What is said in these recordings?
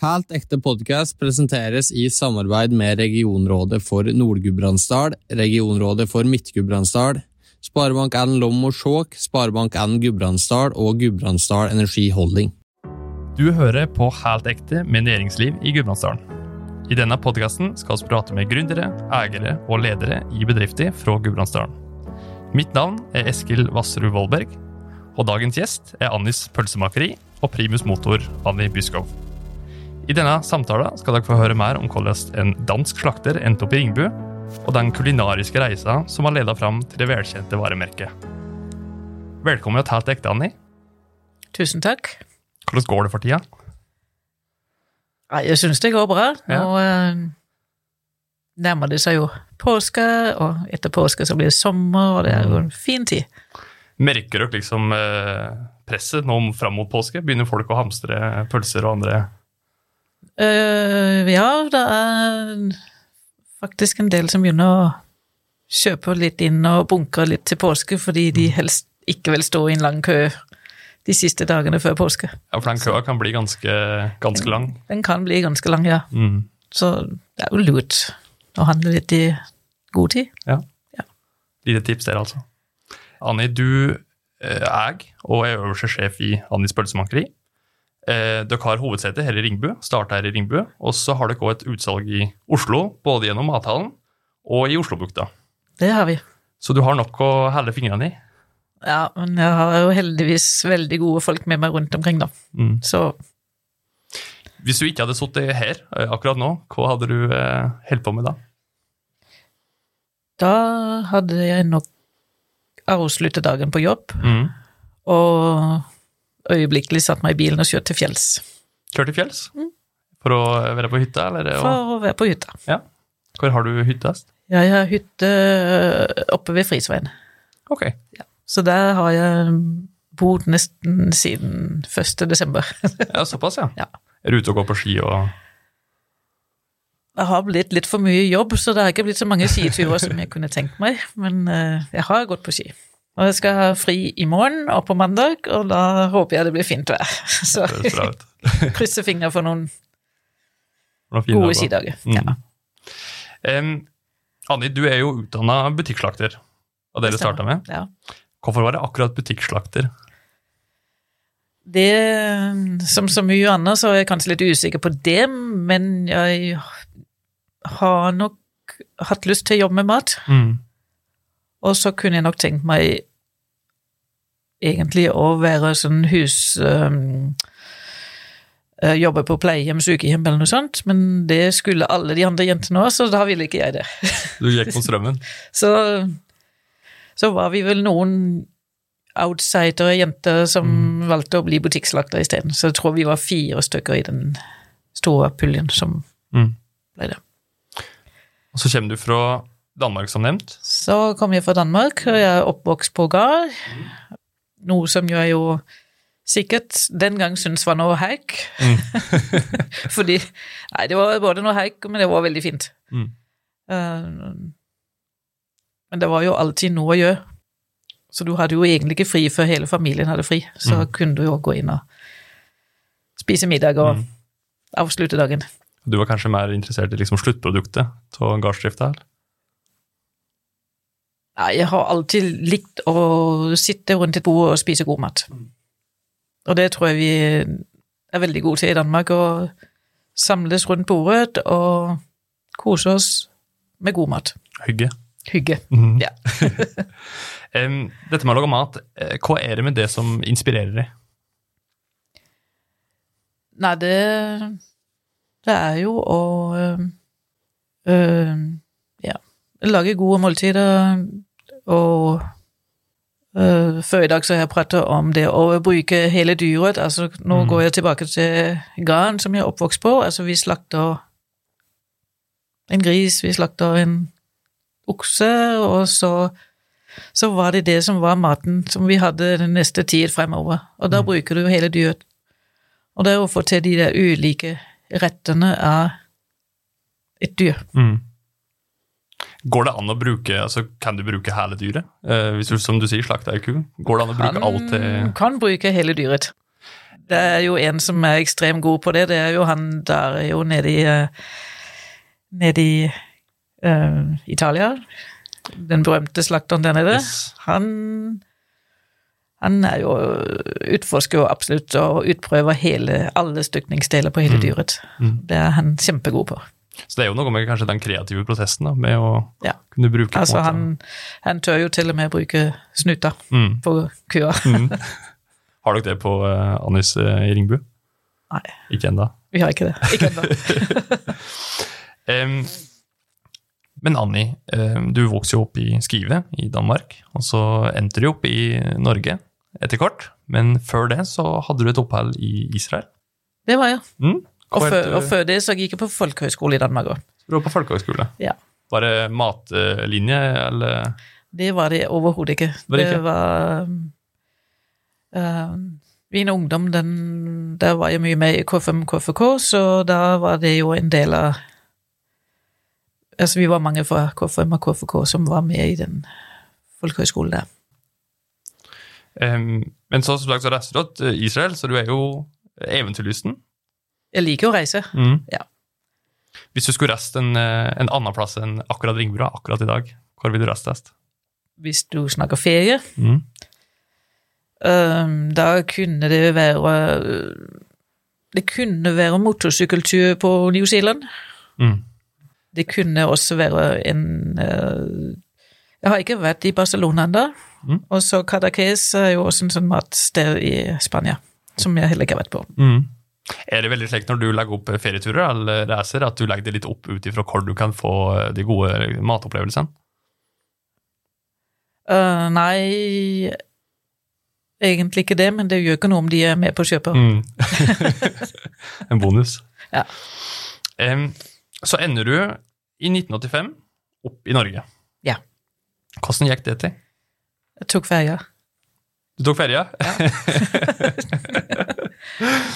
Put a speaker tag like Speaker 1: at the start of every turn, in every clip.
Speaker 1: Helt ekte podkast presenteres i samarbeid med Regionrådet for Nord-Gudbrandsdal, Regionrådet for Midt-Gudbrandsdal, Sparebank1 Lom og Skjåk, Sparebank1 Gudbrandsdal og Gudbrandsdal Energi Holding.
Speaker 2: Du hører på Helt ekte med næringsliv i Gudbrandsdalen. I denne podkasten skal vi prate med gründere, eiere og ledere i bedrifter fra Gudbrandsdalen. Mitt navn er Eskil Vassrud Vollberg, og dagens gjest er Annis pølsemakeri og primus motor Anni Byskov. I denne samtalen skal dere få høre mer om hvordan en dansk slakter endte opp i Ringbu, og den kulinariske reisa som har ledet fram til det velkjente varemerket. Velkommen til Helt ekte, Anni.
Speaker 3: Tusen takk.
Speaker 2: Hvordan går det for tida?
Speaker 3: Jeg syns det går bra. Nå eh, nærmer det seg jo påske, og etter påske så blir det sommer, og det er jo en fin tid.
Speaker 2: Merker dere liksom eh, presset nå fram mot påske? Begynner folk å hamstre pølser og andre
Speaker 3: Eh, ja, det er faktisk en del som begynner å kjøpe litt inn og bunkre litt til påske, fordi de helst ikke vil stå i en lang kø de siste dagene før påske.
Speaker 2: Ja, for den køa kan bli ganske, ganske lang.
Speaker 3: Den kan bli ganske lang, ja.
Speaker 2: Mm.
Speaker 3: Så det er jo lurt å handle litt i god tid.
Speaker 2: Ja, Lite tips der, altså. Anni, du eh, er og er øverste sjef i Annis pølsemakeri. Eh, dere har hovedsete her i Ringbu, starta her i Ringbu, og så har dere også et utsalg i Oslo, både gjennom Mathallen og i Oslobukta.
Speaker 3: Det har vi.
Speaker 2: Så du har nok å helle fingrene i.
Speaker 3: Ja, men jeg har jo heldigvis veldig gode folk med meg rundt omkring, da.
Speaker 2: Mm.
Speaker 3: Så
Speaker 2: Hvis du ikke hadde sittet her eh, akkurat nå, hva hadde du eh, holdt på med da?
Speaker 3: da hadde jeg nok avsluttet dagen på jobb,
Speaker 2: Mm.
Speaker 3: og øyeblikkelig satt meg i bilen og kjørt til fjells.
Speaker 2: Kjørt til fjells? For å være på hytta, eller?
Speaker 3: For å være på hytta.
Speaker 2: Ja. Hvor har du hytte?
Speaker 3: Jeg har hytte oppe ved Frisveien,
Speaker 2: Ok.
Speaker 3: så der har jeg bodd nesten siden 1. desember.
Speaker 2: Ja, såpass, ja.
Speaker 3: Ja.
Speaker 2: Er du ute og går på ski og
Speaker 3: Det har blitt litt for mye jobb, så det har ikke blitt så mange skiturer som jeg kunne tenkt meg, men eh, jeg har gått på ski. Og jeg skal ha fri i morgen og på mandag, og da håper jeg det blir fint vær. Så krysser fingre for noen gode
Speaker 2: dager.
Speaker 3: skidager.
Speaker 2: Mm.
Speaker 3: Ja.
Speaker 2: Em, Anni, du er jo utdanna butikkslakter, det du starta med.
Speaker 3: Ja.
Speaker 2: Hvorfor var det akkurat butikkslakter?
Speaker 3: Det, som så mye annet, så er jeg kanskje litt usikker på det, men jeg har nok hatt lyst til å jobbe med mat.
Speaker 2: Mm.
Speaker 3: Og så kunne jeg nok tenkt meg egentlig å være sånn hus... øh, jobbe på pleiehjem, sykehjem eller noe sånt, men det skulle alle de andre jentene òg, så da ville ikke jeg det.
Speaker 2: Du gikk mot strømmen.
Speaker 3: Så, så var vi vel noen outsider jenter som valgte å bli butikkslakter isteden. Så jeg tror vi var fire stykker i den store puljen som
Speaker 2: Mm.
Speaker 3: ble det.
Speaker 2: Og så kommer du fra Danmark, som nevnt.
Speaker 3: Så kom jeg fra Danmark, og jeg er oppvokst på gard. Noe som jeg jo sikkert den gang syntes var noe hauk. Fordi Nei, det var både noe hauk, men det var veldig fint.
Speaker 2: Mm.
Speaker 3: Uh, men det var jo alltid noe å gjøre. Så du hadde jo egentlig ikke fri før hele familien hadde fri. Så
Speaker 2: Mm.
Speaker 3: kunne du jo gå inn og spise middag og
Speaker 2: Mm.
Speaker 3: avslutte dagen.
Speaker 2: Du var kanskje mer interessert i liksom sluttproduktet av gardsdrifta?
Speaker 3: Jeg har alltid likt å sitte rundt et bord og spise god mat. Og det tror jeg vi er veldig gode til i Danmark, å samles rundt bordet og kose oss med god mat.
Speaker 2: Hygge.
Speaker 3: Hygge.
Speaker 2: mm.
Speaker 3: Ja.
Speaker 2: Dette med å lage mat, eh, hva er det med det som inspirerer deg?
Speaker 3: Nei, det Det er jo å øh, ja, lage gode måltider og ø, Før i dag så har jeg pratet om det å bruke hele dyret. altså Nå
Speaker 2: Mm.
Speaker 3: går jeg tilbake til garn som jeg er oppvokst på. altså Vi slakter en gris, vi slakter en okse, og så så var det det som var maten som vi hadde den neste tid fremover. Og da
Speaker 2: Mm.
Speaker 3: bruker du hele dyret. Og det er å få til de der ulike rettene av et dyr.
Speaker 2: Mm. Går det an å bruke, altså Kan du bruke hele dyret? Eh, hvis du som du sier, slakter ei ku? Går det an å bruke alt til
Speaker 3: kan bruke hele dyret. Det er jo en som er ekstremt god på det. Det er jo han der er jo nede i eh, Nede i uh, Italia. Den berømte slakteren der nede.
Speaker 2: Yes.
Speaker 3: Han han er jo utforsker jo absolutt og utprøver hele, alle stykningsdeler på hele
Speaker 2: Mm.
Speaker 3: dyret.
Speaker 2: Mm.
Speaker 3: Det er han kjempegod på.
Speaker 2: Så det er jo noe med kanskje den kreative prosessen da, med å
Speaker 3: Ja.
Speaker 2: kunne bruke
Speaker 3: Altså, han, han tør jo til og med bruke snuter
Speaker 2: mm.
Speaker 3: på kua.
Speaker 2: Mm. Har dere det på uh, Annis uh, i Ringbu?
Speaker 3: Nei.
Speaker 2: Ikke ennå.
Speaker 3: Vi har ikke det. Ikke ennå.
Speaker 2: um, men Anni, um, du vokste jo opp i Skive i Danmark, og så endte du opp i Norge etter kort. Men før det så hadde du et opphold i Israel.
Speaker 3: Det var jeg.
Speaker 2: Mm.
Speaker 3: Og, før, og før det så gikk jeg på folkehøyskole i Danmark òg.
Speaker 2: Du var på folkehøyskole?
Speaker 3: Ja.
Speaker 2: Var det matlinje, eller?
Speaker 3: Det var det overhodet ikke.
Speaker 2: Var det ikke?
Speaker 3: det, var um, Min ungdom, den, der var jeg mye med i KFM KFK, så da var det jo en del av Altså, vi var mange fra KFM og KFK som var med i den folkehøyskolen der.
Speaker 2: Um, men så, som sagt, så reiste du til Israel, så du er jo eventyrlysten.
Speaker 3: Jeg liker å reise.
Speaker 2: Mm.
Speaker 3: Ja.
Speaker 2: Hvis du skulle reist en, eh, en annen plass enn akkurat Ringebu akkurat i dag, hvor ville du reist best?
Speaker 3: Hvis du snakker ferie,
Speaker 2: Mm.
Speaker 3: um, da kunne det være Det kunne være motorsykkeltur på New Zealand.
Speaker 2: Mm.
Speaker 3: Det kunne også være en uh, Jeg har ikke vært i Barcelona ennå.
Speaker 2: Mm.
Speaker 3: Og så Cadaqués er jo også en sånn matsted i Spania, som jeg heller ikke har vært på.
Speaker 2: Mm. Er det veldig slik når du legger opp ferieturer eller reiser, at du legger det litt opp ut ifra hvor du kan få de gode matopplevelsene?
Speaker 3: Uh, nei, egentlig ikke det, men det gjør ikke noe om de er med på kjøpet.
Speaker 2: Mm. en bonus.
Speaker 3: Ja.
Speaker 2: Um, så ender du i 1985 opp i Norge.
Speaker 3: Ja.
Speaker 2: Hvordan gikk det til?
Speaker 3: Jeg tok ferja.
Speaker 2: Du tok ferie?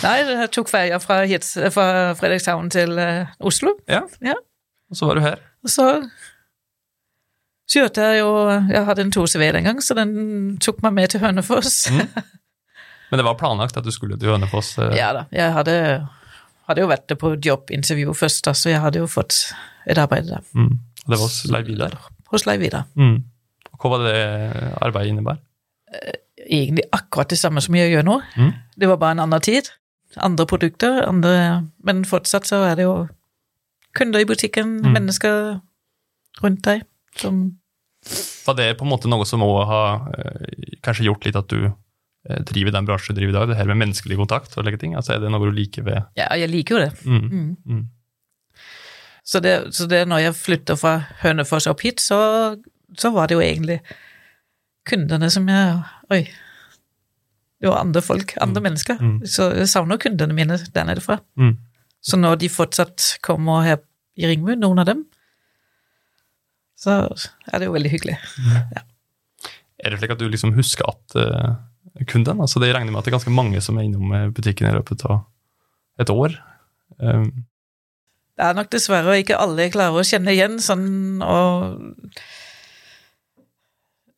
Speaker 3: Nei, jeg tok ferja fra, fra Fredrikshavn til uh, Oslo.
Speaker 2: ja.
Speaker 3: Ja.
Speaker 2: Og så var du her.
Speaker 3: Og så kjørte jeg jo Jeg hadde en 2CV den gang, så den tok meg med til Hønefoss.
Speaker 2: Mm. Men det var planlagt at du skulle til Hønefoss? Uh...
Speaker 3: Ja da. Jeg hadde, hadde jo vært på jobbintervju først, da, så jeg hadde jo fått et arbeid der.
Speaker 2: Mm. Det var hos Leiv Vidar.
Speaker 3: Hos Leiv Vidar.
Speaker 2: Mm. Hva var det arbeidet innebar?
Speaker 3: Egentlig akkurat det samme som jeg gjør nå.
Speaker 2: Mm.
Speaker 3: Det var bare en annen tid. Andre produkter, andre Men fortsatt så er det jo kunder i butikken,
Speaker 2: Mm.
Speaker 3: mennesker rundt deg som
Speaker 2: Var det på en måte noe som òg har eh, kanskje gjort litt at du eh, driver den bransjen du driver i dag, det her med menneskelig kontakt og like ting? Altså Er det noe du liker ved
Speaker 3: Ja, jeg liker jo det.
Speaker 2: mm.
Speaker 3: Mm.
Speaker 2: Mm.
Speaker 3: Så det, så det når jeg flytta fra Hønefoss opp hit, så, så var det jo egentlig kundene som jeg Oi. Det var andre folk, andre mennesker.
Speaker 2: Mm.
Speaker 3: Så jeg savner kundene mine der nede fra.
Speaker 2: Mm.
Speaker 3: Så når de fortsatt kommer her i Ringbu, noen av dem, så er det jo veldig hyggelig.
Speaker 2: Er det slik at du liksom husker at uh, kunden? Altså det regner med at det er ganske mange som er innom eh, butikken i løpet av et år. Um,
Speaker 3: Det er nok dessverre ikke alle jeg klarer å kjenne igjen, sånn og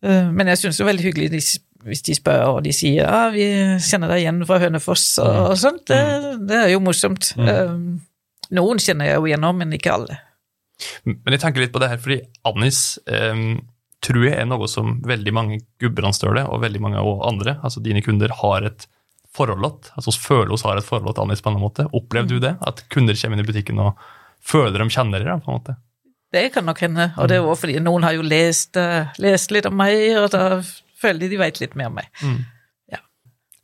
Speaker 3: uh, Men jeg syns det er veldig hyggelig de, hvis de spør og de sier ja, vi kjenner deg igjen fra Hønefoss og,
Speaker 2: Mm.
Speaker 3: og sånt. Det, det er jo morsomt.
Speaker 2: Mm.
Speaker 3: Eh, Noen kjenner jeg jo igjen nå, men ikke alle.
Speaker 2: men jeg tenker litt på det her, fordi Annis um, tror jeg er noe som veldig mange gudbrandsdøler og veldig mange og andre, altså dine kunder, har et forhold til. Altså vi føler oss har et forhold til Annis på en måte. mm. du det? At kunder kommer inn i butikken og føler de kjenner deg? på en måte?
Speaker 3: Det kan nok hende, og det er jo fordi noen har jo lest, eh, lest litt om meg, og da føler de de vet litt mer om meg. Ja.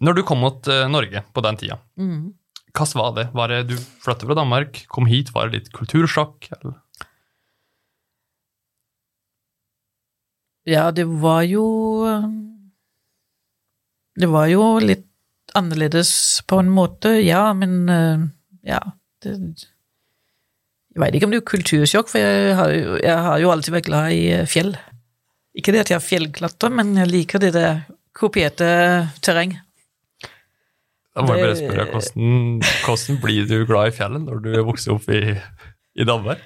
Speaker 2: Når du kom mot eh, Norge på den tida,
Speaker 3: Mm.
Speaker 2: hva var det? Var det du flyttet fra Danmark, kom hit, var det litt kultursjokk? Eller?
Speaker 3: Ja, det var jo Det var jo litt annerledes på en måte, ja, men eh, ja det, Jeg veit ikke om det er kultursjokk, for jeg har, jo, jeg har jo alltid vært glad i eh, fjell. Ikke det at jeg fjellklatrer, men jeg liker det der kopierte terreng.
Speaker 2: Da må jeg bare spørre, hvordan, hvordan blir du glad i fjellet når du er vokst opp i, i Danmark?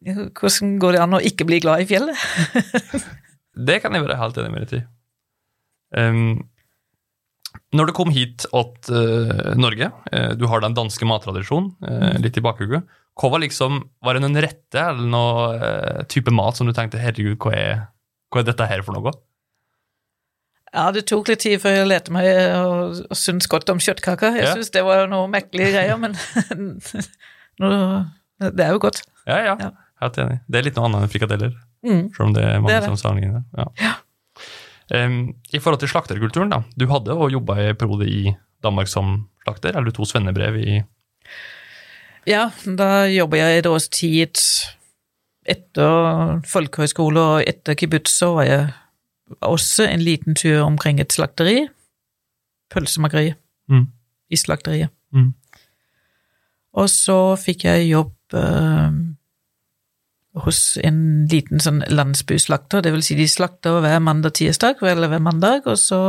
Speaker 3: Hvordan går det an å ikke bli glad i fjellet?
Speaker 2: Det kan jeg være helt enig med deg i. Um, Når du kom hit til Norge, uh, du har den danske mattradisjonen uh, litt i bakhuget. Hva var liksom, var det noen rette eller noen uh, type mat som du tenkte herregud, hva er, hva er dette her for noe?
Speaker 3: Ja, det tok litt tid før jeg lærte meg å, å synes godt om kjøttkaker. Jeg
Speaker 2: Ja.
Speaker 3: synes det var noe merkelige greier, men nå, det er jo godt.
Speaker 2: Ja, ja,
Speaker 3: Ja.
Speaker 2: helt enig. Det er litt noe annet enn frikadeller,
Speaker 3: Mm.
Speaker 2: selv om det er mange
Speaker 3: Det er det.
Speaker 2: som sammenligner Ja. Ja. Um, I forhold til slakterkulturen, da. Du hadde jo jobba i periode i Danmark som slakter, eller to svennebrev i
Speaker 3: Ja, da jobber jeg et års tid etter folkehøyskole og etter kibbutz, så var jeg også en liten tur omkring et slakteri. Pølsemakeri
Speaker 2: Mm.
Speaker 3: i slakteriet.
Speaker 2: Mm.
Speaker 3: Og så fikk jeg jobb eh, hos en liten sånn landsbyslakter, det vil si de slakter hver mandag tirsdag, eller hver mandag, og så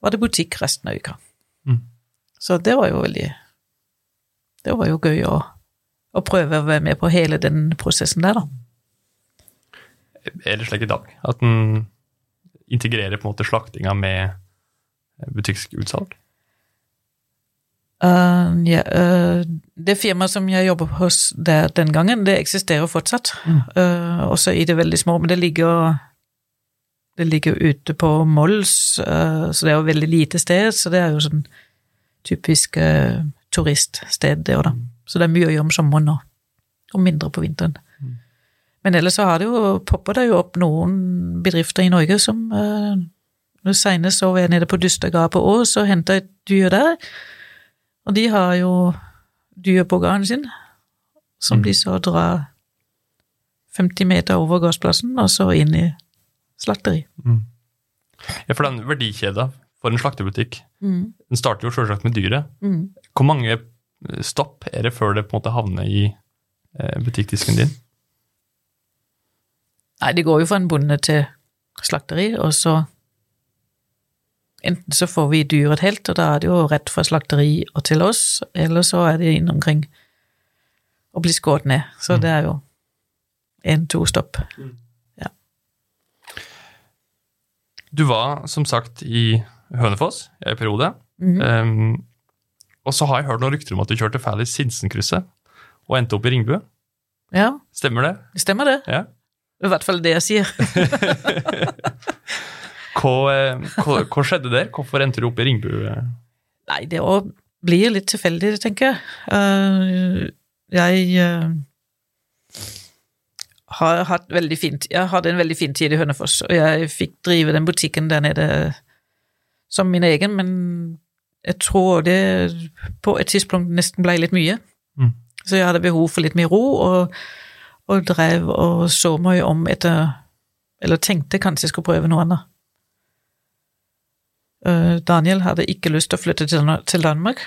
Speaker 3: var det butikk resten av uka.
Speaker 2: Mm.
Speaker 3: Så det var jo veldig Det var jo gøy å, å prøve å være med på hele den prosessen der, da.
Speaker 2: Er det slik i dag at en integrerer på en måte slaktinga med butikkutsalg?
Speaker 3: Uh, ja, uh, det firmaet som jeg jobber hos der den gangen, det eksisterer fortsatt.
Speaker 2: Mm.
Speaker 3: Uh, også i det veldig små, men det ligger det ligger ute på Mols, eh, så det er jo veldig lite sted, så det er jo sånn typisk eh, turiststed, det òg, da. Så det er mye å gjøre om sommeren nå, og mindre på vinteren.
Speaker 2: Mm.
Speaker 3: Men ellers så har det jo, poppa det jo opp noen bedrifter i Norge som uh, Senest så jeg nede på på Ås og henta et dyr der. Og de har jo dyr på gården sin, som
Speaker 2: Mm.
Speaker 3: de så drar 50 meter over gårdsplassen, og så inn i slakteri.
Speaker 2: Ja, for den verdikjeda for en slakterbutikk,
Speaker 3: Mm.
Speaker 2: den starter jo selvsagt med dyret.
Speaker 3: Mm.
Speaker 2: Hvor mange stopp er det før det på en måte havner i eh, butikkdisken din?
Speaker 3: Nei, det går jo fra en bonde til slakteri, og så Enten så får vi dyret helt, og da er det jo rett fra slakteri og til oss, eller så er det inn omkring og blir skåret ned. Så det er jo én-to stopp.
Speaker 2: Du var som sagt i Hønefoss i en periode.
Speaker 3: Mhm.
Speaker 2: Um, og så har jeg hørt noen rykter om at du kjørte feil i Sinsenkrysset og endte opp i Ringebu.
Speaker 3: Ja,
Speaker 2: Stemmer det?
Speaker 3: stemmer det.
Speaker 2: Ja.
Speaker 3: I hvert fall det jeg sier.
Speaker 2: Hva, hva, hva skjedde der? Hvorfor endte du opp i Ringbu?
Speaker 3: Nei, det òg blir litt tilfeldig, tenker jeg. Uh, jeg uh har hatt veldig fint Jeg hadde en veldig fin tid i Hønefoss, og jeg fikk drive den butikken der nede som min egen, men jeg tror det på et tidspunkt nesten ble litt mye.
Speaker 2: Mm.
Speaker 3: Så jeg hadde behov for litt mer ro, og, og drev og så meg om etter Eller tenkte kanskje jeg skulle prøve noe annet. Eh, Daniel hadde ikke lyst til å flytte til Danmark.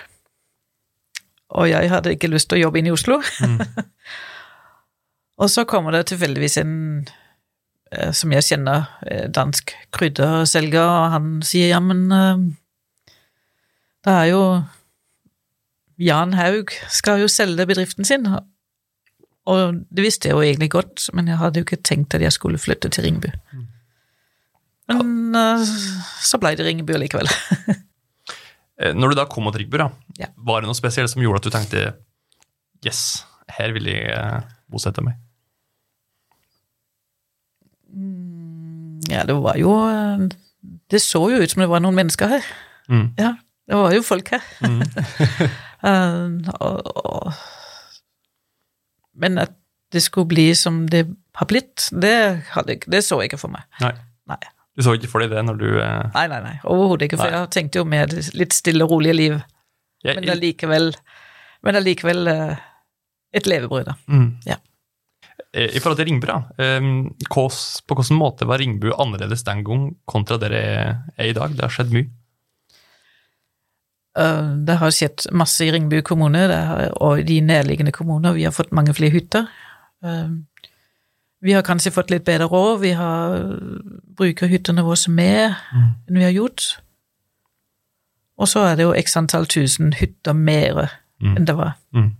Speaker 3: Og jeg hadde ikke lyst til å jobbe inn i Oslo.
Speaker 2: Mm.
Speaker 3: og så kommer det tilfeldigvis en som jeg kjenner, eh, dansk krydderselger, og han sier ja, men eh, det er jo Jan Haug skal jo selge bedriften sin. Og det visste jeg jo egentlig godt, men jeg hadde jo ikke tenkt at jeg skulle flytte til Ringebu. Men eh, så ble det Ringebu likevel.
Speaker 2: Eh, Når du da kom mot Ringebu,
Speaker 3: Ja.
Speaker 2: var det noe spesielt som gjorde at du tenkte yes, her vil jeg eh, bosette meg?
Speaker 3: Ja, det var jo eh, Det så jo ut som det var noen mennesker her.
Speaker 2: Mm.
Speaker 3: Ja, det var jo folk her.
Speaker 2: Mm.
Speaker 3: uh, og, og, men at det skulle bli som det har blitt, det, hadde, det så jeg ikke for meg.
Speaker 2: Nei.
Speaker 3: Nei.
Speaker 2: Du så ikke for deg det når du eh,
Speaker 3: Nei, nei, nei, overhodet ikke, for
Speaker 2: Nei.
Speaker 3: jeg tenkte jo mer litt stille og rolige liv,
Speaker 2: jeg,
Speaker 3: men allikevel Men allikevel eh, et levebrød, da.
Speaker 2: mm.
Speaker 3: Ja.
Speaker 2: Eh, I forhold til Ringbu, da, Kås, på hvilken måte var Ringbu annerledes den gang kontra det er i dag? Det har skjedd mye.
Speaker 3: Eh, Det har skjedd masse i Ringbu kommune har, og i de nærliggende kommuner. Vi har fått mange flere hytter. Eh, Vi har kanskje fått litt bedre råd. Vi har bruker hyttene våre mer enn vi har gjort. Og så er det jo x antall tusen hytter mer
Speaker 2: Mm.
Speaker 3: enn det var.
Speaker 2: Mm.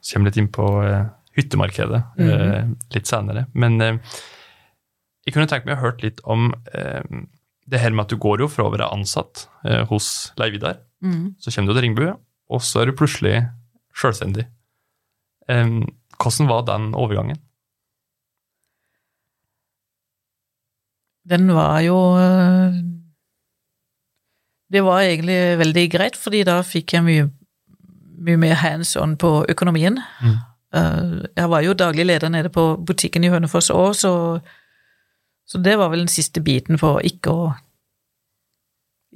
Speaker 2: Så kommer litt inn på hyttemarkedet eh, litt senere. Men eh, jeg kunne tenkt meg å hørt litt om eh, det her med at du går jo fra å være ansatt hos Leiv Vidar,
Speaker 3: Mm.
Speaker 2: så kommer du til Ringbu, og så er du plutselig selvstendig. Em, hvordan var den overgangen?
Speaker 3: Den var jo Det var egentlig veldig greit, fordi da fikk jeg mye, mye mer hands on på økonomien.
Speaker 2: Mm.
Speaker 3: Eh, Jeg var jo daglig leder nede på butikken i Hønefoss òg, så, så det var vel den siste biten for ikke å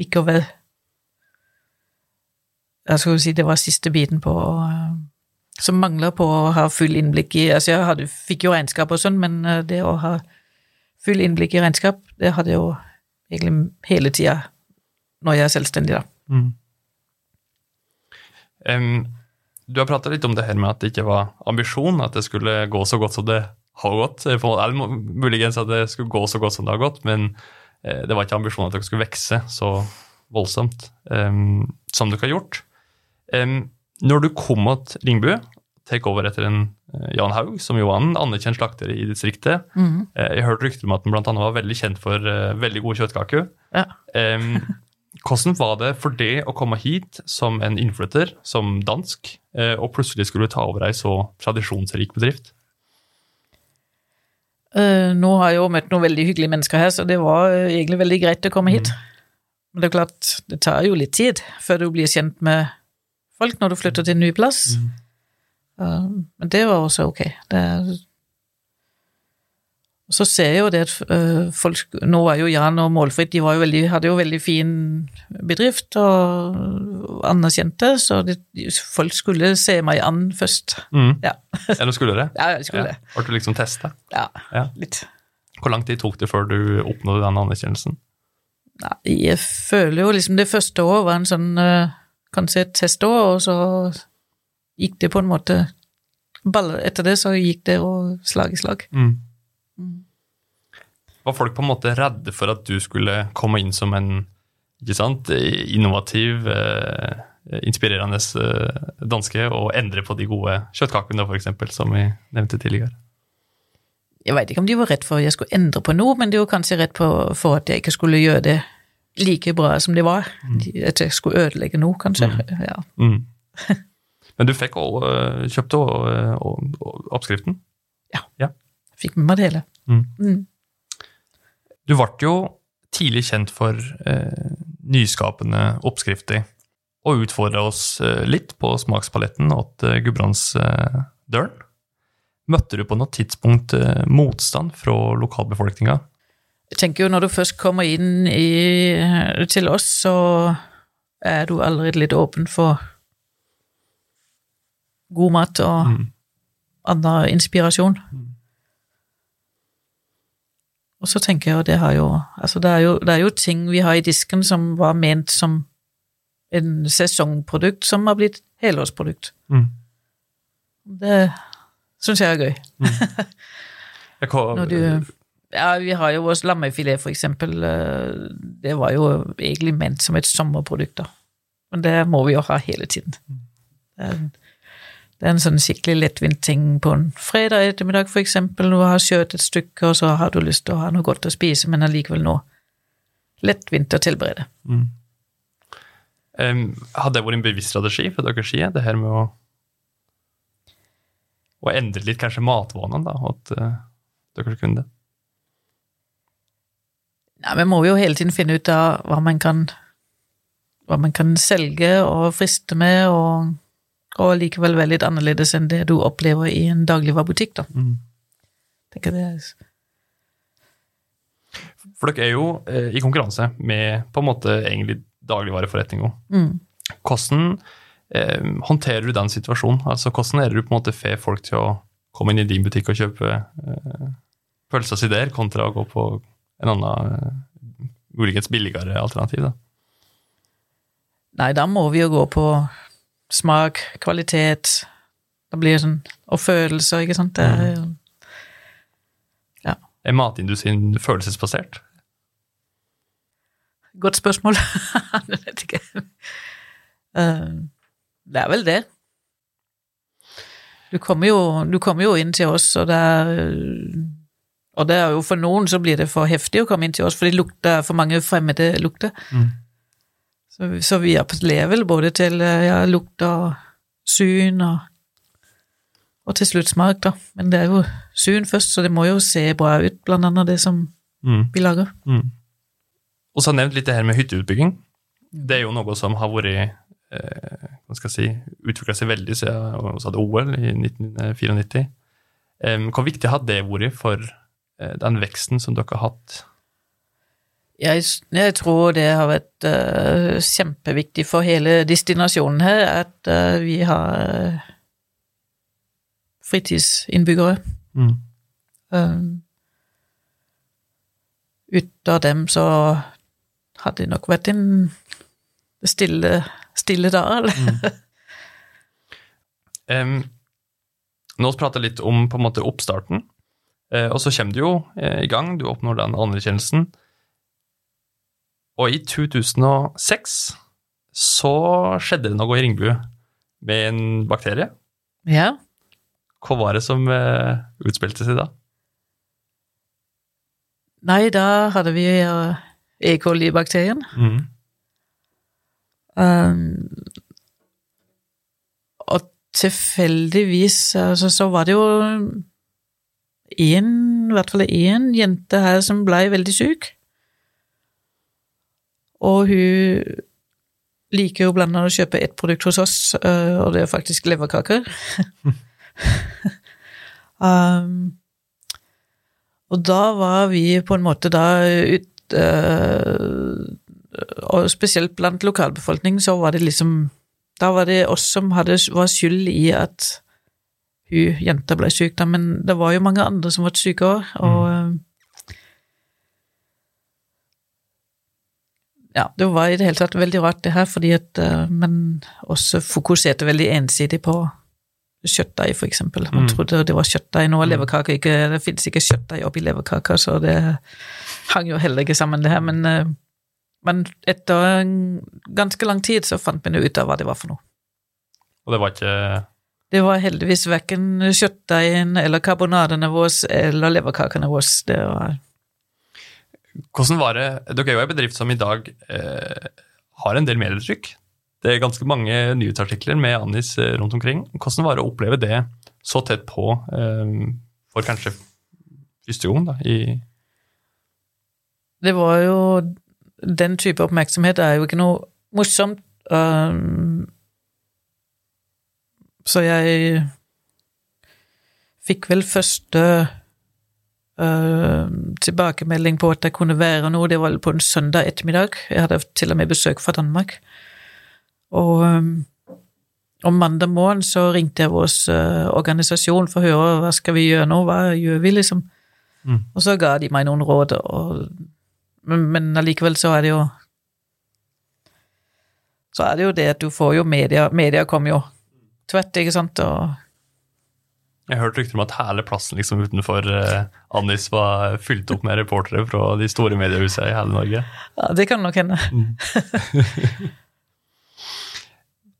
Speaker 3: Ikke å være Jeg skal jo si det var siste biten på øh, Som mangler på å ha full innblikk i Altså, jeg hadde, fikk jo regnskap og sånn, men øh, det å ha full innblikk i regnskap, det hadde jeg jo egentlig hele tida når jeg er selvstendig, da.
Speaker 2: Mm. Em, du har prata litt om det her med at det ikke var ambisjon, at det skulle gå så godt som det har gått. Eller muligens at det skulle gå så godt som det har gått, men eh, det var ikke ambisjonen at dere skulle vokse så voldsomt um, som dere har gjort. Um, når du kom til Ringbu, tek over etter en Jan Haug, som jo var en anerkjent slakter i distriktet. Mm. Jeg hørte rykter om at han annet var veldig kjent for uh, veldig gode kjøttkaker.
Speaker 3: Ja.
Speaker 2: um, hvordan var det for det å komme hit som en innflytter, som dansk, og plutselig skulle ta over ei så tradisjonsrik bedrift?
Speaker 3: Eh, nå har jeg jo møtt noen veldig hyggelige mennesker her, så det var eh, egentlig veldig greit å komme hit. Men det er klart, det tar jo litt tid før du blir kjent med folk når du flytter til en ny plass. Eh, men det var også ok. Det er så ser jeg jo det at eh, folk Nå var jo Jan og Målfritt de var jo veldig, hadde jo veldig fin bedrift og anerkjente, så det, folk skulle se meg an først.
Speaker 2: Mm.
Speaker 3: Ja,
Speaker 2: Eller skulle det?
Speaker 3: ja jeg skulle
Speaker 2: Ja.
Speaker 3: det.
Speaker 2: Ble du liksom testa?
Speaker 3: Ja,
Speaker 2: Ja.
Speaker 3: litt.
Speaker 2: Hvor lang tid tok det før du oppnådde den anerkjennelsen?
Speaker 3: Nei, jeg føler jo liksom det første året var en sånn eh, kanskje et testår, og så gikk det på en måte etter det så gikk det og slag i slag.
Speaker 2: Mm. Var folk på en måte redde for at du skulle komme inn som en sant, innovativ, eh, inspirerende eh, danske og endre på de gode kjøttkakene, for eksempel, som vi nevnte tidligere?
Speaker 3: Jeg veit ikke om de var redd for at jeg skulle endre på noe, men de var kanskje redd for at jeg ikke skulle gjøre det like bra som det var. Mm. At jeg skulle ødelegge noe, kanskje. Ja.
Speaker 2: Mm. Men du fikk også, eh, kjøpte og- og oppskriften?
Speaker 3: Fikk med meg det hele.
Speaker 2: Mm. Du ble jo tidlig kjent for eh, nyskapende oppskrifter, og utfordra oss eh, litt på smakspaletten åt eh, Gudbrandsdølen. Møtte du på noe tidspunkt eh, motstand fra lokalbefolkninga?
Speaker 3: Jeg tenker jo når du først kommer inn i, til oss, så er du allerede litt åpen for god mat og
Speaker 2: Mm.
Speaker 3: annen inspirasjon.
Speaker 2: Mm.
Speaker 3: Og så tenker jeg jo det har jo Altså, det er jo, det er jo ting vi har i disken som var ment som en sesongprodukt, som har blitt helårsprodukt.
Speaker 2: Mm.
Speaker 3: Det syns jeg er gøy.
Speaker 2: Jeg kan-
Speaker 3: Når du Ja, vi har jo vår lammefilet, for eksempel. eh, Det var jo egentlig ment som et sommerprodukt, da. Men det må vi jo ha hele tiden. Det er, en- det er en sånn skikkelig lettvint ting på en fredag ettermiddag, for eksempel. Du har kjørt et stykke, og så har du lyst til å ha noe godt å spise, men allikevel nå lettvint å tilberede.
Speaker 2: Mm. Um, hadde det vært en bevisst strategi fra deres side, det her med å, å endre litt kanskje matvanene, da, at uh, dere kunne det?
Speaker 3: Nei, Vi må jo hele tiden finne ut av hva man kan, hva man kan selge og friste med, og, og likevel veldig annerledes enn det du opplever i en dagligvarebutikk. da.
Speaker 2: Mm.
Speaker 3: Tenker det er
Speaker 2: For dere er jo eh, i konkurranse med på en måte egentlig dagligvareforretninga.
Speaker 3: mm.
Speaker 2: Hvordan eh, håndterer du den situasjonen? Altså, Hvordan er det du på en måte får folk til å komme inn i din butikk og kjøpe eh, pølsa si der, kontra å gå på en annen, eh, muligens billigere alternativ? da?
Speaker 3: Nei, da må vi jo gå på smak, kvalitet Det blir sånn Og følelser, ikke sant. Det er, ja.
Speaker 2: Er matindustrien følelsesbasert?
Speaker 3: Godt spørsmål. Jeg vet ikke. Eh, Det er vel det. Du kommer, jo, du kommer jo inn til oss, og det er Og det er jo for noen så blir det for heftig å komme inn til oss, for det lukter for mange fremmede lukter.
Speaker 2: Mm.
Speaker 3: Så, så vi appellerer vel både til eh, ja, lukt og syn og, og til slutt smak, da. Men det er jo syn først, så det må jo se bra ut, blant annet det som
Speaker 2: Mm.
Speaker 3: vi lager.
Speaker 2: Mm. Og så har jeg nevnt litt det her med hytteutbygging. Det er jo noe som har vært eh, hva skal jeg si, utvikla seg veldig siden vi hadde OL i 1994. Eh, hvor viktig har det vært for eh, den veksten som dere har hatt?
Speaker 3: Jeg, jeg tror det har vært uh, kjempeviktig for hele destinasjonen her at uh, vi har uh, fritidsinnbyggere.
Speaker 2: Mm.
Speaker 3: Um, ut av dem så hadde det nok vært en stille, stille dal.
Speaker 2: Em, nå prater jeg litt om på en måte oppstarten, eh, og så kommer du jo i gang, du oppnår den anerkjennelsen. Og i 2006 så skjedde det noe i Ringbu med en bakterie.
Speaker 3: Ja.
Speaker 2: Hva var det som uh, utspilte seg da?
Speaker 3: Nei, da hadde vi uh, E. coli-bakterien.
Speaker 2: Mm.
Speaker 3: Um, og tilfeldigvis altså, så var det jo én, i hvert fall én jente her som blei veldig syk. Og hun liker jo blant annet å kjøpe ett produkt hos oss, øh, og det er faktisk leverkaker. um, og da var vi på en måte da ut uh, Og spesielt blant lokalbefolkningen så var det liksom Da var det oss som hadde, var skyld i at hun jenta ble syk, da, men det var jo mange andre som ble syke òg, og øh, Ja, det var i det hele tatt veldig rart, det her, fordi at øh, man også fokuserte veldig ensidig på kjøttdeig, for eksempel. Man
Speaker 2: Mm.
Speaker 3: trodde det var kjøttdeig. Nå
Speaker 2: Mm.
Speaker 3: leverkake ikke Det fins ikke kjøttdeig oppi leverkaker, så det hang jo heller ikke sammen, det her. Men, øh, men etter ganske lang tid så fant vi jo ut av hva det var for noe.
Speaker 2: Og det var ikke
Speaker 3: Det var heldigvis verken kjøttdeigen eller karbonadene våre eller leverkakene våre. Det var
Speaker 2: Hvordan var det Dere er jo en bedrift som i dag eh, har en del medietrykk. Det er ganske mange nyhetsartikler med Anis eh, rundt omkring. Hvordan var det å oppleve det så tett på eh, for kanskje første gang da, i
Speaker 3: Det var jo Den type oppmerksomhet er jo ikke noe morsomt. Um, så jeg fikk vel første tilbakemelding på at det kunne være noe. Det var på en søndag ettermiddag. Jeg hadde til og med besøk fra Danmark. Og um, om mandag morgen så ringte jeg vår uh, organisasjon for å høre hva skal vi gjøre nå, hva gjør vi, liksom.
Speaker 2: Mm.
Speaker 3: Og så ga de meg noen råd, og, men, men allikevel så er det jo Så er det jo det at du får jo media Media kommer jo tvert, ikke sant, og
Speaker 2: Jeg har hørt rykter om at hele plassen liksom utenfor eh, Anis var fylt opp med reportere fra de store mediehusene i hele Norge.
Speaker 3: ja, det kan nok hende.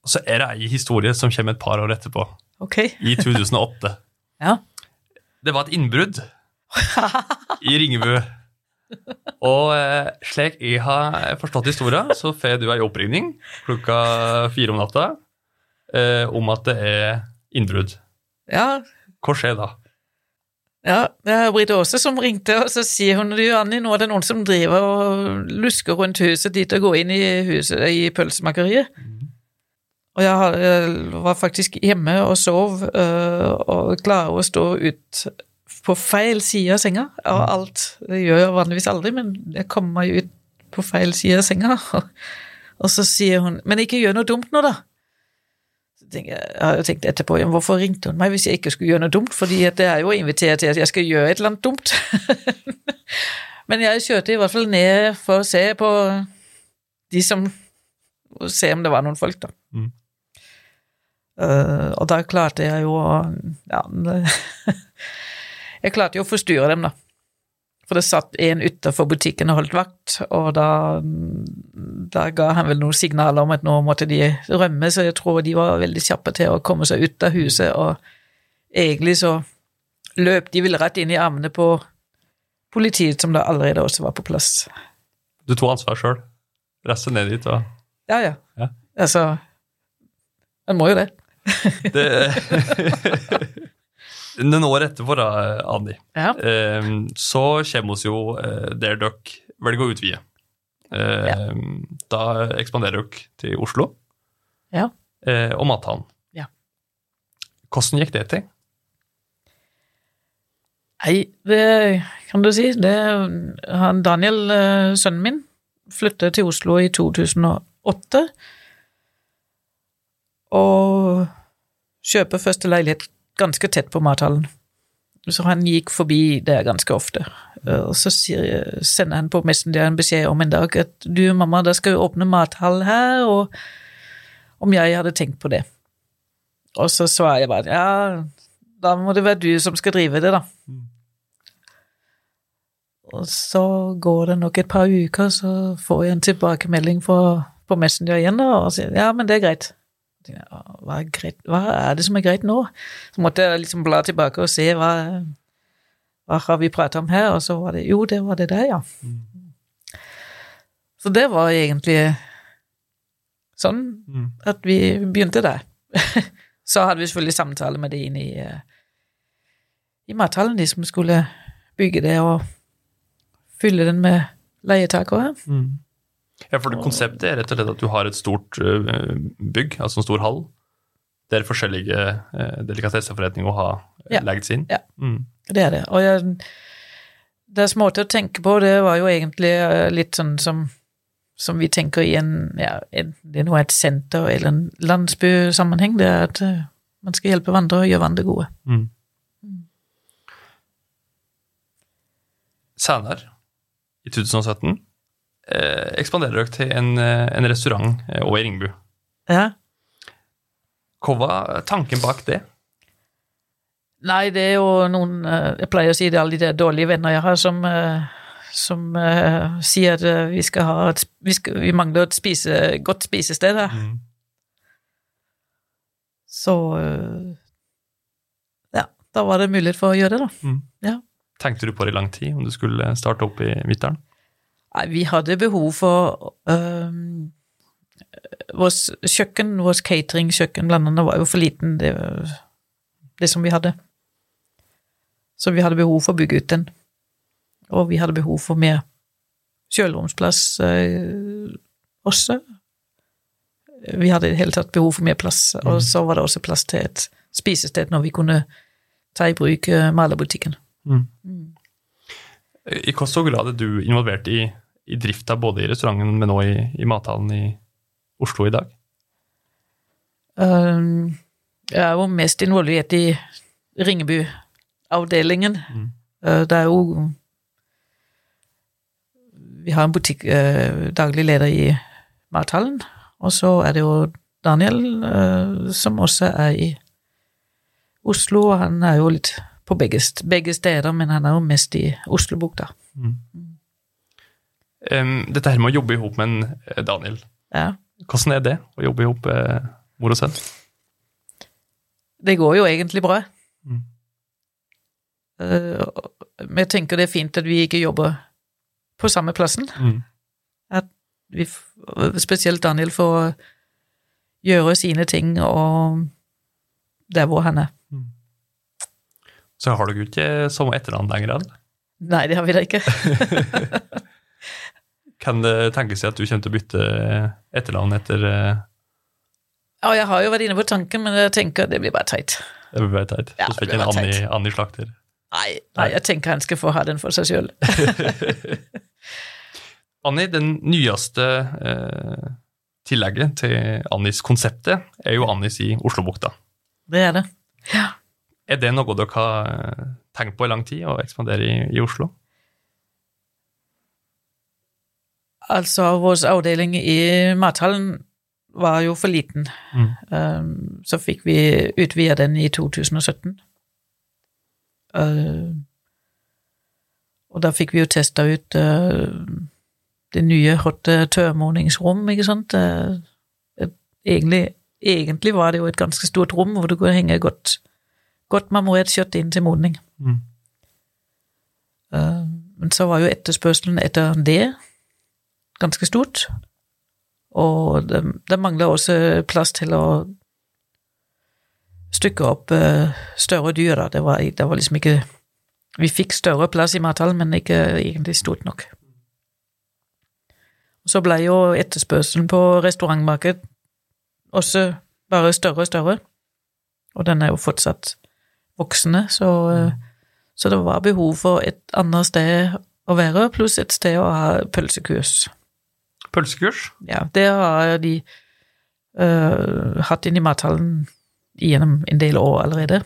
Speaker 2: Og så er det ei historie som kommer et par år etterpå,
Speaker 3: Okay.
Speaker 2: i 2008.
Speaker 3: Ja.
Speaker 2: Det var et innbrudd i Ringebu. Og eh, slik jeg har forstått historien, så får du ei oppringning klokka fire om natta eh, om at det er innbrudd.
Speaker 3: Ja,
Speaker 2: Hva skjer da?
Speaker 3: Ja, det er Britt Aase som ringte, og så sier hun du, Anni, nå er det noen som driver og lusker rundt huset dit og går inn i huset i pølsemakeriet. Og jeg, var faktisk hjemme og sov øh, og klarer å stå ut på feil side av senga av alt. Det gjør jeg vanligvis aldri, men jeg kommer meg ut på feil side av senga. Og, og så sier hun men ikke gjør noe dumt nå, da. Tenker jeg, har jo tenkt etterpå, ja, hvorfor ringte hun meg hvis jeg ikke skulle gjøre noe dumt? Fordi at det er jo å invitere til at jeg skal gjøre et eller annet dumt. Men jeg kjørte i hvert fall ned for å se på de som og se om det var noen folk, da.
Speaker 2: Mm.
Speaker 3: Uh, og da klarte jeg jo å Ja, jeg klarte jo å forstyrre dem, da. For det satt en utenfor butikken og holdt vakt, og da, da ga han vel noen signaler om at nå måtte de rømme, så jeg tror de var veldig kjappe til å komme seg ut av huset, og egentlig så løp de vel rett inn i armene på politiet som da allerede også var på plass.
Speaker 2: Du tok ansvar sjøl. Reiste ned dit og
Speaker 3: Ja, ja.
Speaker 2: Ja.
Speaker 3: Altså En må jo det.
Speaker 2: det, Noen år etterpå, da, Anni,
Speaker 3: Ja.
Speaker 2: eh, så kommer oss jo eh, der dere velger å utvide. Eh, Da ekspanderer dere til Oslo
Speaker 3: Ja.
Speaker 2: eh, og Mathallen.
Speaker 3: Ja.
Speaker 2: Hvordan gikk det til?
Speaker 3: Nei, det kan du si. Det, han Daniel, eh, sønnen min, flyttet til Oslo i 2008. Og kjøper første leilighet ganske tett på mathallen. Så han gikk forbi der ganske ofte. Og så sier, sender han på Messenger en beskjed om en dag at du, mamma, det skal jo åpne mathall her, og om jeg hadde tenkt på det. Og så svarer jeg bare ja, da må det være du som skal drive det, da. Og så går det nok et par uker, så får jeg en tilbakemelding på, på Messenger igjen, da, og sier ja, men det er greit. Hva er, greit? hva er det som er greit nå? Så måtte jeg liksom bla tilbake og se hva, hva har vi pratet om her, og så var det jo, det var det der, ja. Så det var egentlig sånn at vi begynte der. så hadde vi selvfølgelig samtale med de inn i, i mathallen, de som skulle bygge det og fylle den med leietakere.
Speaker 2: Ja, for det Konseptet er rett og slett at du har et stort eh, bygg, altså en stor hall, der forskjellige uh, delikatesseforretninger har uh,
Speaker 3: Ja.
Speaker 2: legget seg inn.
Speaker 3: Ja.
Speaker 2: Mm.
Speaker 3: Det er det. Og jeg, deres måte å tenke på, det var jo egentlig eh, litt sånn som, som vi tenker i en ja, en, Det er noe et senter eller en landsbysammenheng. Det er at eh, man skal hjelpe hverandre og gjøre hverandre gode.
Speaker 2: Mm. Senere, i 2017, eh, ekspanderer dere til en, eh, en restaurant og i Ringbu.
Speaker 3: Ja.
Speaker 2: Hva var tanken bak det?
Speaker 3: Nei, det er jo noen eh, Jeg pleier å si det er alle de dårlige venner jeg har, som, eh, som uh, sier at eh, vi skal ha et, vi, skal, vi mangler et spise, godt spisested her.
Speaker 2: Mm.
Speaker 3: Så eh, Ja, da var det mulighet for å gjøre det, da.
Speaker 2: Mm.
Speaker 3: Ja.
Speaker 2: Tenkte du på det i lang tid, om du skulle starte opp i Midtdalen?
Speaker 3: Nei, vi hadde behov for øh, Vårt kjøkken, vårt cateringkjøkken blant annet, var jo for liten, det, det som vi hadde. Så vi hadde behov for å bygge ut den. Og vi hadde behov for mer kjøleromsplass øh, også. Vi hadde i det hele tatt behov for mer plass, og så var det også plass til et spisested når vi kunne ta i bruk øh, malerbutikken.
Speaker 2: Mm. I hva stor grad er du involvert i, i drifta både i restauranten, men også i, i mathallen i Oslo i dag?
Speaker 3: Um, jeg er jo mest involvert i Ringebu-avdelingen.
Speaker 2: Mm.
Speaker 3: Uh, det er jo Vi har en butikk, uh, daglig leder i mathallen, og så er det jo Daniel, uh, som også er i Oslo, og han er jo litt på begge, begge steder, men han er jo mest i Oslobukta.
Speaker 2: Em, dette her med å jobbe i hop med en eh, Daniel,
Speaker 3: Ja.
Speaker 2: hvordan er det å jobbe i hop eh, mor og sønn?
Speaker 3: Det går jo egentlig bra.
Speaker 2: Mm.
Speaker 3: Uh, jeg tenker det er fint at vi ikke jobber på samme plassen.
Speaker 2: Mm.
Speaker 3: Vi, spesielt Daniel får gjøre sine ting og der hvor han er.
Speaker 2: Så har dere ikke samme etternavn lenger? eller?
Speaker 3: Nei, det har vi da ikke.
Speaker 2: Kan det tenkes at du kommer til å bytte etternavn etter eh,
Speaker 3: Ja, jeg har jo vært inne på tanken, men jeg tenker det blir bare teit.
Speaker 2: Det blir bare teit.
Speaker 3: Ja,
Speaker 2: Så fikk
Speaker 3: det
Speaker 2: en Anni. Anni Slakter.
Speaker 3: Nei, nei, jeg tenker han skal få ha den for seg sjøl.
Speaker 2: Anni, den nyeste eh, tillegget til Annis konseptet er jo Annis i Oslobukta.
Speaker 3: Det er det.
Speaker 2: Er det noe dere har eh, tenkt på i lang tid, å ekspandere i, i Oslo?
Speaker 3: Altså, vår avdeling i mathallen var jo for liten.
Speaker 2: Mm.
Speaker 3: Um, så fikk vi utvide den i 2017. Uh, og da fikk vi jo testa ut uh, det nye hotte tørrmodningsrom, ikke sant. Uh, egentlig, egentlig var det jo et ganske stort rom hvor det kunne henge godt, godt marmorert kjøtt inn til modning.
Speaker 2: Mm.
Speaker 3: Uh, men så var jo etterspørselen etter det ganske stort. Og det, det mangler også plass til å stykke opp uh, større dyr. Da. Det, var, det var liksom ikke Vi fikk større plass i mathallen, men ikke egentlig stort nok. Så ble jo etterspørselen på restaurantmarked også bare større og større. Og den er jo fortsatt voksende, så, så det var behov for et annet sted å være, pluss et sted å ha pølsekurs.
Speaker 2: Pølsekurs?
Speaker 3: Ja, det har de uh, hatt inn i mathallen gjennom en del år allerede,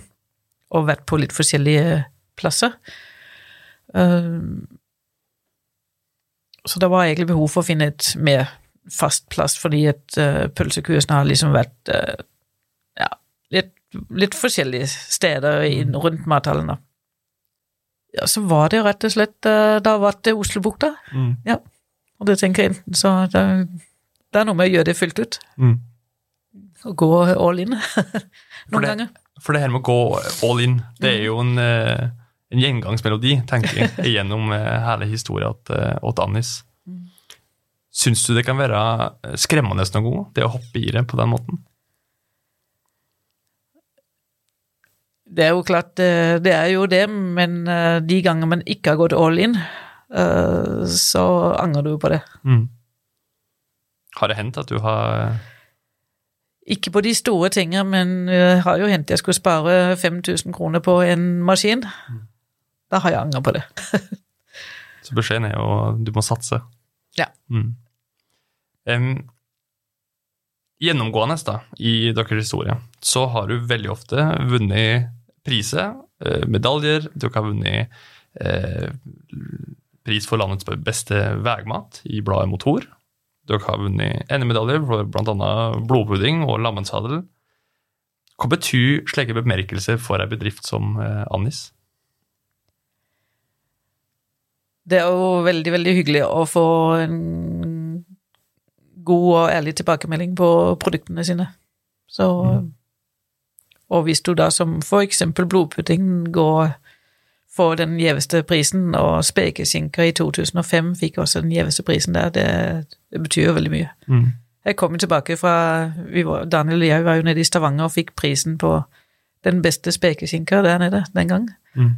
Speaker 3: og vært på litt forskjellige plasser. Uh, så det var egentlig behov for å finne et mer fast plass, fordi at uh, pølsekursen har liksom vært uh, ja, litt, litt, forskjellige steder inn, rundt mathallen. Ja, så var det rett og slett uh, Da var det Oslobukta. Mm. Ja. Og det tenker jeg enten så det, det, er noe med å gjøre det fullt ut. Mm. Og gå all in noen
Speaker 2: for det,
Speaker 3: ganger.
Speaker 2: For det her med å gå all in, det er jo en, en gjengangsmelodi, tenker jeg, gjennom hele historien til Annis. Mm. Syns du det kan være skremmende noen gang, det å hoppe i det på den måten?
Speaker 3: Det er jo klart, det er jo det, men de ganger man ikke har gått all in, så angrer du på det. Mm.
Speaker 2: Har det hendt at du har
Speaker 3: Ikke på de store tingene, men det har jo hendt jeg skulle spare 5000 kroner på en maskin. Mm. Da har jeg angret på det.
Speaker 2: så beskjeden er jo du må satse.
Speaker 3: Ja. Mm.
Speaker 2: Um, gjennomgående da, i deres historie så har du veldig ofte vunnet priser, eh, medaljer, du har vunnet eh, pris for landets beste veimat i bladet Motor. Dere har vunnet NM-medaljer for bl.a. blodpudding og lammensadel. Hva betyr slike bemerkelser for ei bedrift som eh, Annis?
Speaker 3: Det er jo veldig, veldig hyggelig å få en god og ærlig tilbakemelding på produktene sine. Så mm. Og hvis du da som for eksempel blodpudding går for den gjeveste prisen, og spekeskinker i 2005 fikk også den gjeveste prisen der, det, det betyr jo veldig mye. Mm. Jeg kom jo tilbake fra var, Daniel og jeg var jo nede i Stavanger og fikk prisen på den beste spekeskinka der nede den gang. Mm.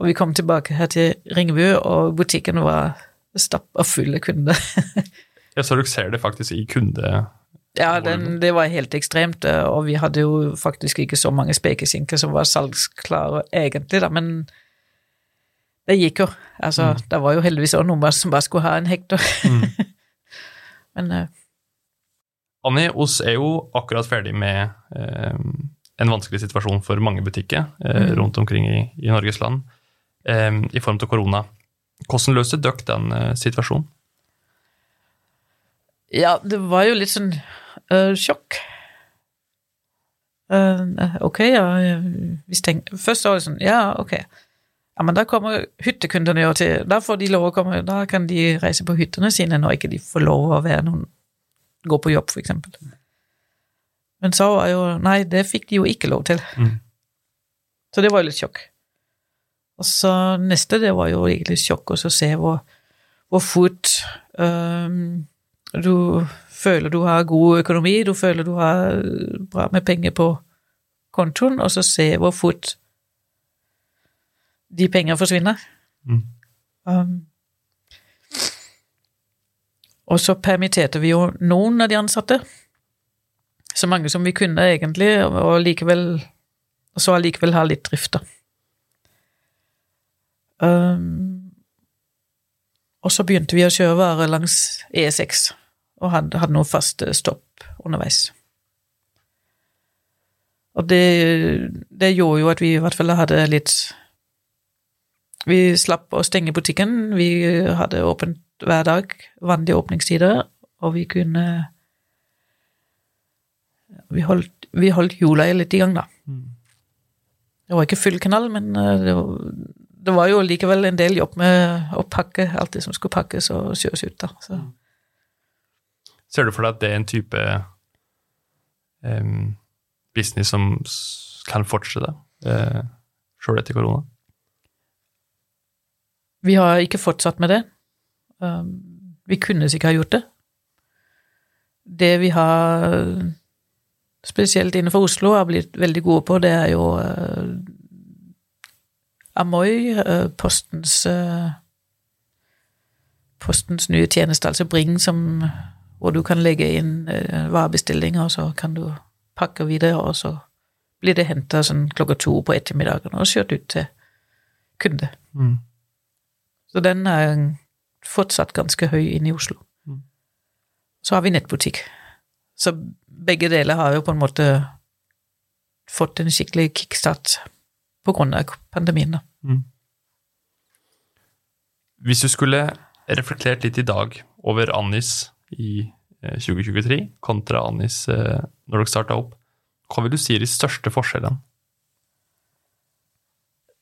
Speaker 3: Og vi kom tilbake her til Ringebu, og butikken var stappa full av kunder.
Speaker 2: ja, Så dere ser det faktisk i kunde...
Speaker 3: Ja, den, det var helt ekstremt, og vi hadde jo faktisk ikke så mange spekeskinker som var salgsklare egentlig, da, men det gikk jo. Altså, mm. det var jo heldigvis også noen som bare skulle ha en hektar. Mm. men uh,
Speaker 2: Anni, oss er jo akkurat ferdig med eh, en vanskelig situasjon for mange butikker eh, mm. rundt omkring i, i Norges land i form av korona. Hvordan løste dere den situasjonen?
Speaker 3: Ja, det var jo litt sånn uh, sjokk. Uh, ok, ja tenk, Først var det sånn Ja, ok. Ja, men da kommer hyttekundene jo til Da får de lov å komme Da kan de reise på hyttene sine når ikke de får lov å være noen Gå på jobb, for eksempel. Men så var jo Nei, det fikk de jo ikke lov til. Mm. Så det var jo litt sjokk. Og så neste, det var jo egentlig sjokk å se hvor, hvor fort um, du føler du har god økonomi, du føler du har bra med penger på kontoen, og så se hvor fort de pengene forsvinner. Mm. Um, og så permitterte vi jo noen av de ansatte. Så mange som vi kunne, egentlig, og likevel og så allikevel ha litt drift, da. Um, og så begynte vi å kjøre varer langs E6, og hadde, hadde noen faste stopp underveis. Og det, det, gjorde jo at vi i hvert fall hadde litt vi slapp å stenge butikken. Vi hadde åpent hver dag, vanlige åpningstider, og vi kunne Vi holdt, vi holdt jula litt i gang, da. Mm. Det var ikke full kanal, men eh, det var, det var, jo likevel en del jobb med å pakke alt det som skulle pakkes og kjøres ut. da. Så.
Speaker 2: Ser du for deg at det er en type um, business som kan fortsette uh, sjøl etter korona?
Speaker 3: Vi har ikke fortsatt med det. Um, vi kunne sikkert ha gjort det. Det vi har, spesielt innenfor Oslo, har blitt veldig gode på, det er jo uh, Amoy, uh, Postens uh, Postens nye tjeneste, altså Bring, som, hvor du kan legge inn uh, varebestillinger, og så kan du pakke videre, og så blir det henta sånn klokka to på ettermiddagen og kjørt ut til kunde.
Speaker 2: Mm.
Speaker 3: Så den er fortsatt ganske høy inne i Oslo.
Speaker 2: Mm.
Speaker 3: Så har vi nettbutikk. Så begge deler har jo på en måte fått en skikkelig kickstart på grunn av pandemien.
Speaker 2: Mm. Hvis du skulle reflektert litt i dag over Annis i eh, 2023 kontra Annis eh, når dere starta opp, hva vil du si er de største forskjellene?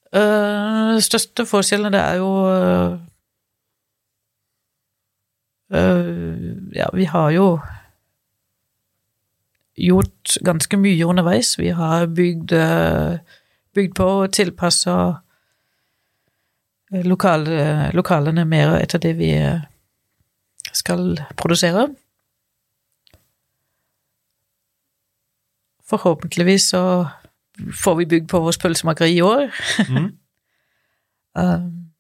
Speaker 3: Uh, største forskjellen det er jo uh, Ja, vi har jo gjort ganske mye underveis. Vi har bygd, uh, bygd på og tilpassa lokale, lokalene mer etter det vi øh, skal produsere. Forhåpentligvis så får vi bygd på vårt pølsemakeri i år.
Speaker 2: Mm.
Speaker 3: Um,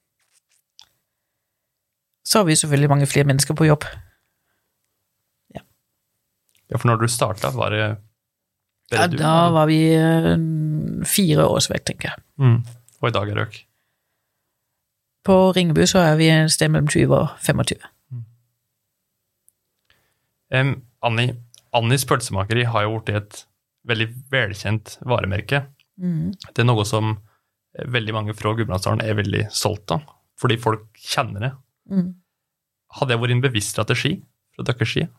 Speaker 3: så har vi selvfølgelig mange flere mennesker på jobb.
Speaker 2: Ja, for når du starta, var det
Speaker 3: Ja,
Speaker 2: du?
Speaker 3: da var vi uh, fire årsverk, tenker jeg.
Speaker 2: mm. Og i dag er det øk.
Speaker 3: På Ringebu så er vi et sted mellom 20 og 25.
Speaker 2: Um, Anni, Annis pølsemakeri har jo blitt et veldig velkjent varemerke.
Speaker 3: Mm.
Speaker 2: Det er noe som eh, veldig mange fra Gudbrandsdalen er veldig solgt av, fordi folk kjenner det.
Speaker 3: Mm.
Speaker 2: Hadde det vært en bevisst strategi fra deres side?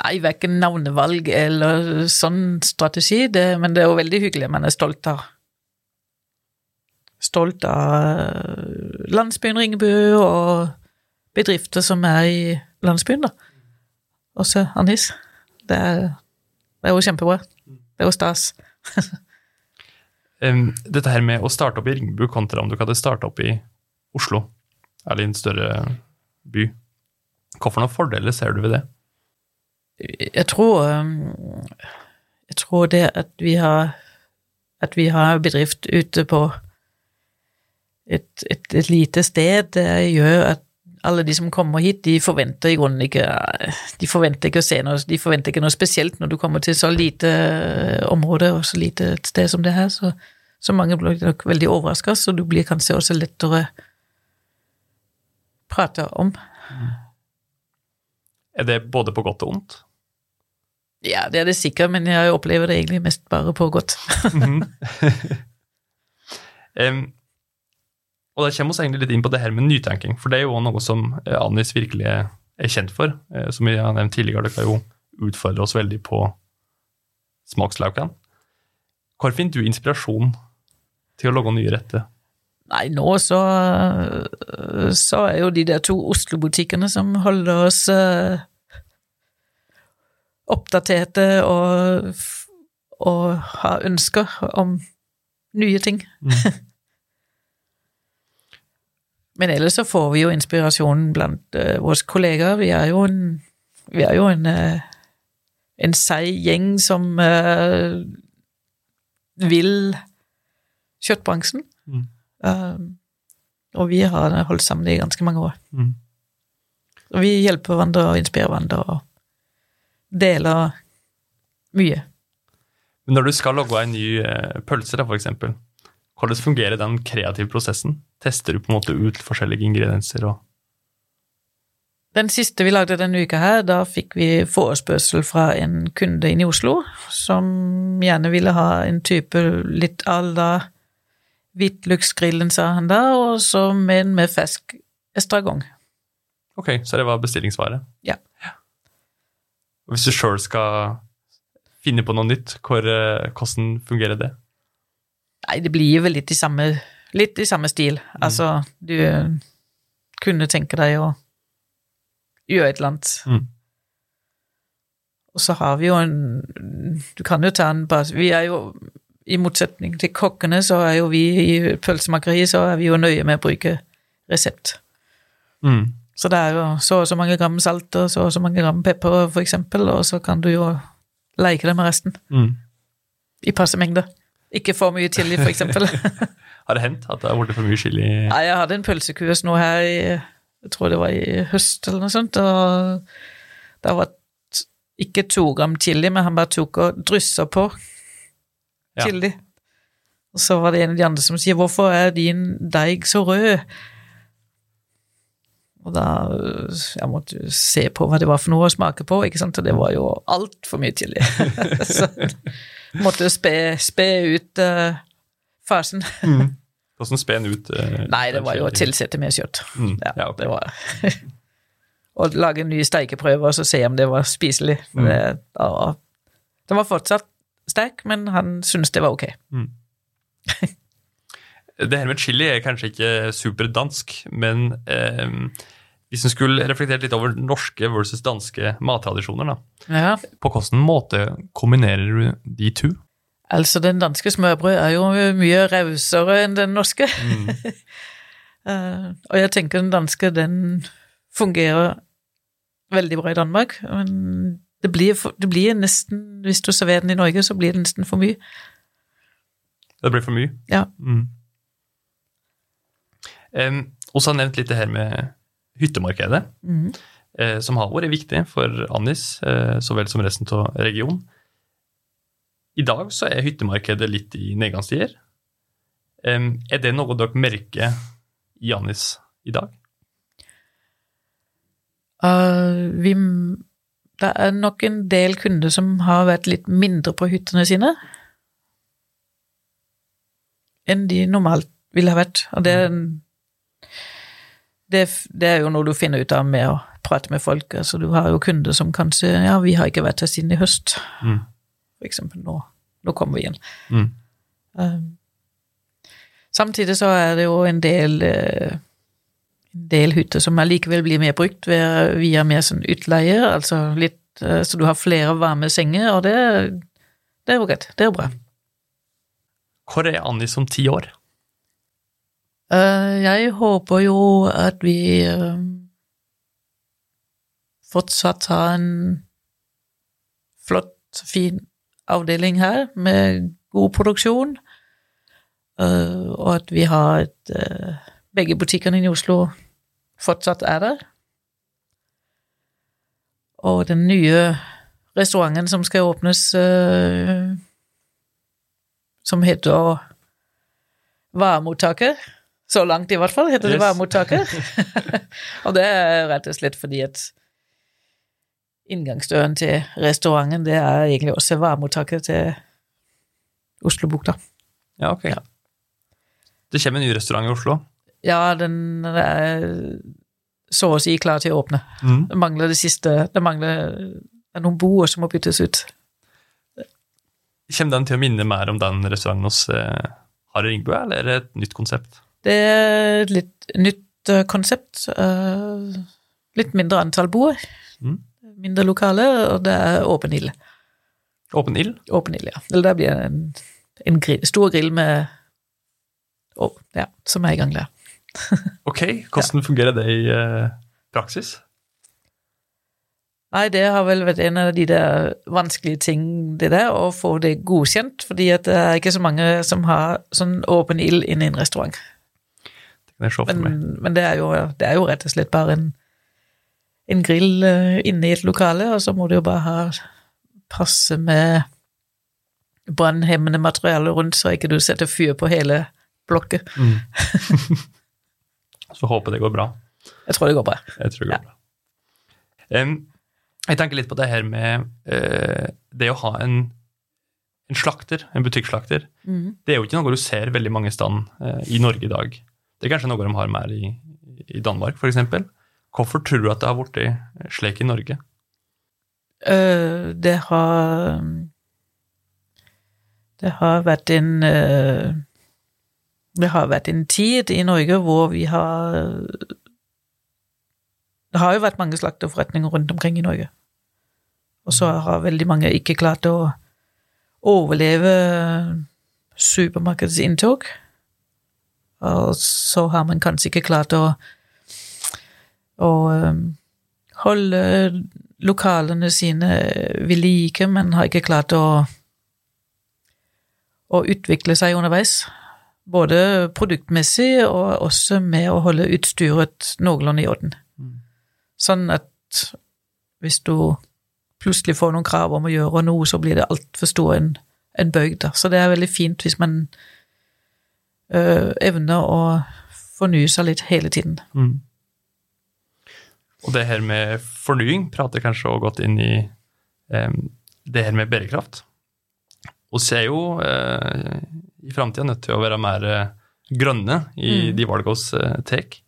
Speaker 3: Nei, verken navnevalg eller sånn strategi, det, men det er jo veldig hyggelig. Man er stolt av Stolt av landsbyen Ringebu og bedrifter som er i landsbyen, da. Også Anis. Det er, det er jo kjempebra. Det er jo stas.
Speaker 2: Dette her med å starte opp i Ringebu kontra om du hadde starta opp i Oslo, eller i en større by. Hvilke fordeler ser du ved det?
Speaker 3: Jeg tror Jeg tror det at vi har At vi har bedrift ute på et, et, et lite sted, det gjør at alle de som kommer hit, de forventer i grunnen ikke De forventer ikke å se noe, de forventer ikke noe spesielt når du kommer til så lite eh, område og så lite et sted som det her, så, så mange blir nok veldig overraska, så du blir kanskje også lettere prate om.
Speaker 2: Er det både på godt og vondt?
Speaker 3: Ja, det er det sikkert, men jeg opplever det egentlig mest bare på godt.
Speaker 2: Em, og det kommer vi egentlig litt inn på det her med nytenking, for det er jo noe som Anis Annis virkelig er kjent for. Eh, som jeg har nevnt tidligere, dere jo utfordret oss veldig på smakslaukene. Hvor finner du inspirasjon til å lage nye retter?
Speaker 3: Nei, nå så, så er jo de der to Oslo-butikkene som holder oss uh, oppdaterte og, og har ønsker om nye ting. Men ellers så får vi jo inspirasjon blant uh, våre kollegaer. Vi er jo en, vi er jo en, uh, en seig gjeng som uh, vil kjøttbransjen.
Speaker 2: Mm.
Speaker 3: Og vi har holdt sammen i ganske mange år.
Speaker 2: Mm.
Speaker 3: Og vi hjelper hverandre og inspirerer hverandre og deler mye.
Speaker 2: Men når du skal lage en ny pølse, da, for eksempel, hvordan fungerer den kreative prosessen? Tester du på en måte ut forskjellige ingredienser? og
Speaker 3: Den siste vi lagde denne uka her, da fikk vi forespørsel fra en kunde inne i Oslo, som gjerne ville ha en type litt à la hvitløksgrillen, sa han da, og så med en med fersk estragon.
Speaker 2: Ok, så det var bestillingsvare?
Speaker 3: Ja.
Speaker 2: ja. hvis du sjøl skal finne på noe nytt, hvor, eh, hvordan fungerer det?
Speaker 3: Nei, det blir vel litt i samme, litt i samme stil. Altså, du kunne tenke deg å gjøre et eller annet.
Speaker 2: Mm.
Speaker 3: Og så har vi jo en Du kan jo ta en bare Vi er jo i motsetning til kokkene, så er jo vi i pølsemakeriet så er vi jo nøye med å bruke resept.
Speaker 2: Mm.
Speaker 3: Så det er jo så og så mange gram salt og så og så mange gram pepper, for eksempel, og så kan du jo leke det med resten.
Speaker 2: Mm.
Speaker 3: I passe mengder. Ikke for mye chili, eksempel.
Speaker 2: Har det hendt at det har blitt for mye chili?
Speaker 3: Nei, jeg hadde en pølsekurs nå her i Jeg tror det var i høst eller noe sånt, og det var ikke to gram chili, men han bare tok og dryssa på
Speaker 2: Ja.
Speaker 3: chili. Og så var det en av de andre som sier 'Hvorfor er din deig så rød?' Og da Jeg måtte se på hva det var for noe å smake på, ikke sant, og det var jo altfor mye chili. så måtte spe, spe ut farsen. fasen.
Speaker 2: Hvordan spe den ut? Uh,
Speaker 3: Nei, det var jo å tilsette mer kjøtt.
Speaker 2: Mm,
Speaker 3: Ja,
Speaker 2: ja, okay.
Speaker 3: det var Å lage nye steikeprøver og så se om det var spiselig.
Speaker 2: Mm.
Speaker 3: Det, da var- den var fortsatt sterk, men han syntes det var ok.
Speaker 2: Det her med chili er kanskje ikke superdansk, men eh, hvis en skulle reflektert litt over norske versus danske mattradisjoner, da,
Speaker 3: Ja.
Speaker 2: på hvilken måte kombinerer du de to?
Speaker 3: Altså, den danske smørbrød er jo mye rausere enn den norske. Eh, og jeg tenker den danske, den fungerer veldig bra i Danmark, men det blir, for, det blir nesten Hvis du serverer den i Norge, så blir det nesten for mye.
Speaker 2: Det blir for mye.
Speaker 3: Ja.
Speaker 2: Mm. Um, også har jeg nevnt litt det her med hyttemarkedet,
Speaker 3: mm.
Speaker 2: eh, som har vært viktig for Annis, eh, så vel som resten av regionen. I dag så er hyttemarkedet litt i nedgangstider. Um, er det noe dere merker i Annis i dag?
Speaker 3: Uh, vi, det er nok en del kunder som har vært litt mindre på hyttene sine enn de normalt ville ha vært. Og det, det, det er jo noe du finner ut av med å prate med folk. Altså, du har jo kunder som kanskje Ja, vi har ikke vært her siden i høst.
Speaker 2: Mm.
Speaker 3: For eksempel nå. Nå kommer vi igjen.
Speaker 2: Mm.
Speaker 3: Um, samtidig så er det jo en del uh, en del hytter som allikevel blir mer brukt ved, via mer sånn utleie, altså litt uh, så du har flere varme senger, og det, det er jo greit. Det er jo bra.
Speaker 2: Hvor er Anni som ti år?
Speaker 3: Eh, jeg håper jo at vi eh, fortsatt har en flott, fin avdeling her med god produksjon, eh, og at vi har et Begge butikkene i Oslo fortsatt er der. Og den nye restauranten som skal åpnes, som heter Varemottaket. Så langt, i hvert fall, heter det
Speaker 2: Yes.
Speaker 3: varemottaket. og det er rett og slett fordi at inngangsdøren til restauranten, det er egentlig også varemottaket til Oslobukta.
Speaker 2: Ja, ok.
Speaker 3: Ja.
Speaker 2: Det kommer en ny restaurant i Oslo.
Speaker 3: Ja, den er så å si klar til å åpne.
Speaker 2: Mm.
Speaker 3: Det mangler det siste Det mangler det er noen boer som må byttes ut.
Speaker 2: Kommer den til å minne mer om den restauranten hos eh, Harry Ringbø, eller er det et nytt konsept?
Speaker 3: Det er et litt nytt eh, konsept. eh, litt mindre antall boer.
Speaker 2: Mm.
Speaker 3: Mindre lokale, og det er åpen ild.
Speaker 2: Åpen ild?
Speaker 3: Åpen ild, ja. Eller der blir det en, en grill, stor grill med oh, Ja, som er i gang der.
Speaker 2: Ok, hvordan fungerer det i uh, praksis?
Speaker 3: Nei, det har vel vært en av de der vanskelige ting, det der, å få det godkjent, fordi at det er ikke så mange som har sånn åpen ild inne i en restaurant.
Speaker 2: Det
Speaker 3: Men, men det, er jo, det er jo rett og slett bare en, en grill eh, inne i et lokale, og så må du jo bare ha passe med brannhemmende materiale rundt, så ikke du setter fyr på hele blokket.
Speaker 2: Mm. Så håper det går bra.
Speaker 3: Jeg tror det går bra.
Speaker 2: Jeg tror det går
Speaker 3: Ja.
Speaker 2: bra. Um, jeg tenker litt på det her med uh, det å ha en, en slakter, en butikkslakter.
Speaker 3: Mm.
Speaker 2: Det er jo ikke noe du ser veldig mange steder uh, i Norge i dag. Det er kanskje noe de har mer i, i Danmark, f.eks. Hvorfor tror du at det har blitt slik i Norge?
Speaker 3: Øh, det har Det har vært en øh, Det har vært en tid i Norge hvor vi har Det har jo vært mange slakterforretninger rundt omkring i Norge. Og så har veldig mange ikke klart å overleve supermarkedsinntog. Og så har man kanskje ikke klart å, å holde lokalene sine ved like, men har ikke klart å, å utvikle seg underveis. Både produktmessig og også med å holde utstyret noenlunde i orden. Sånn at hvis du plutselig får noen krav om å gjøre noe, så blir det altfor stor en, en bøyg. Da. Så det er veldig fint hvis man øh, evner å fornye seg litt hele tiden.
Speaker 2: Mm. Og det her med fornying prater kanskje også godt inn i eh, det her med bærekraft. Vi er jo eh, i framtida nødt til å være mer eh, grønne i
Speaker 3: Mm.
Speaker 2: de valgene vi eh, tar.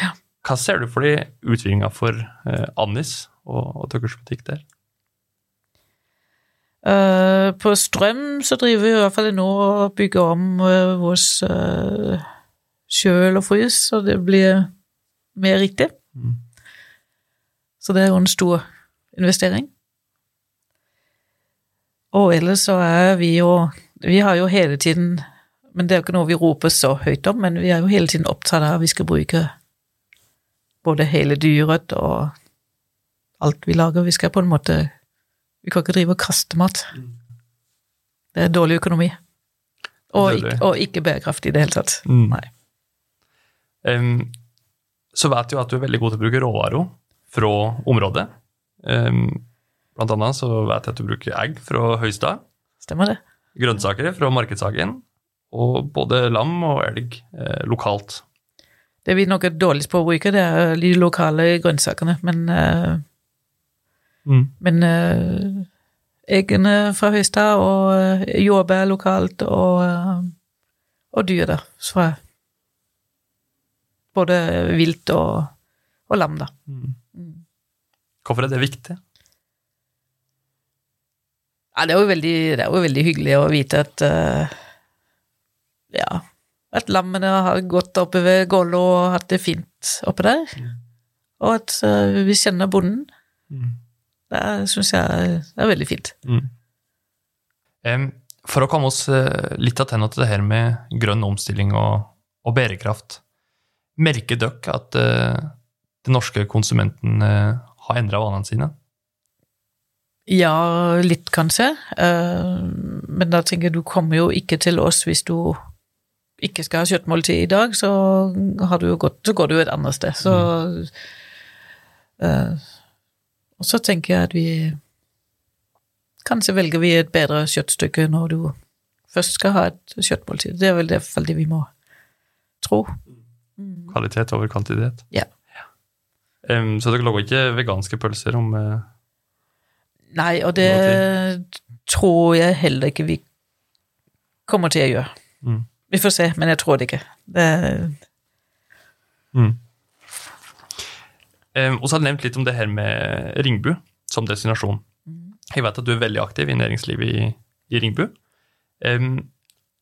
Speaker 3: Ja.
Speaker 2: Hva ser du for de utviklinga for eh, Annis og, og deres butikk der?
Speaker 3: Øh, på strøm så driver vi i hvert fall nå og bygger om uh, vår uh, kjøl og frys, så det blir mer riktig.
Speaker 2: Mm.
Speaker 3: Så det er jo en stor investering. Og ellers så er vi jo Vi har jo hele tiden Men det er jo ikke noe vi roper så høyt om, men vi er jo hele tiden opptatt av at vi skal bruke både hele dyret og alt vi lager. Vi skal på en måte Vi kan ikke drive og kaste mat. Det er dårlig økonomi. Og,
Speaker 2: Det det.
Speaker 3: ikke, og ikke bærekraftig i det hele tatt.
Speaker 2: Mm.
Speaker 3: Nei.
Speaker 2: Um, så vet jeg at du er veldig god til å bruke råvarer fra området. Um, blant annet så vet jeg at du bruker egg fra Høystad,
Speaker 3: Stemmer det?
Speaker 2: grønnsaker fra Markedshagen, og både lam og elg eh, lokalt.
Speaker 3: Det vi nok er dårligst på å bruke, det er de lokale grønnsakene, men, eh,
Speaker 2: Mm.
Speaker 3: men eh, eggene fra Høystad og eh, jordbær lokalt og, eh, og dyr der fra både vilt og, og lam, da.
Speaker 2: Mm. Hvorfor er det viktig?
Speaker 3: Ja, det er jo veldig, det er jo veldig hyggelig å vite at uh, ja, at lammene har gått oppe ved Gålå og hatt det fint oppe der, og at uh, vi kjenner bonden.
Speaker 2: Mm.
Speaker 3: Det syns jeg er veldig fint.
Speaker 2: Mm. For å komme oss eh, litt tilbake til det her med grønn omstilling og, og bærekraft, merker dere at eh, den norske konsumenten eh, har endra vanene sine?
Speaker 3: Ja, litt kanskje, men da tenker jeg du kommer jo ikke til oss hvis du ikke skal ha kjøttmåltid i dag, så, har du gått, så går du jo et annet sted. Så, eh, og så tenker jeg at vi Kanskje velger vi et bedre kjøttstykke når du først skal ha et kjøttmåltid. Det er vel i hvert fall det vi må tro.
Speaker 2: Kvalitet over kvantitet?
Speaker 3: Ja.
Speaker 2: Em, så dere lager ikke veganske pølser om uh,
Speaker 3: Nei, og det tror jeg heller ikke vi kommer til å gjøre.
Speaker 2: Mm.
Speaker 3: Vi får se, men jeg tror det ikke. Det,
Speaker 2: Mm. Um, og så har jeg nevnt litt om det her med Ringbu som destinasjon. Jeg vet at du er veldig aktiv i næringslivet i, i Ringbu. Um,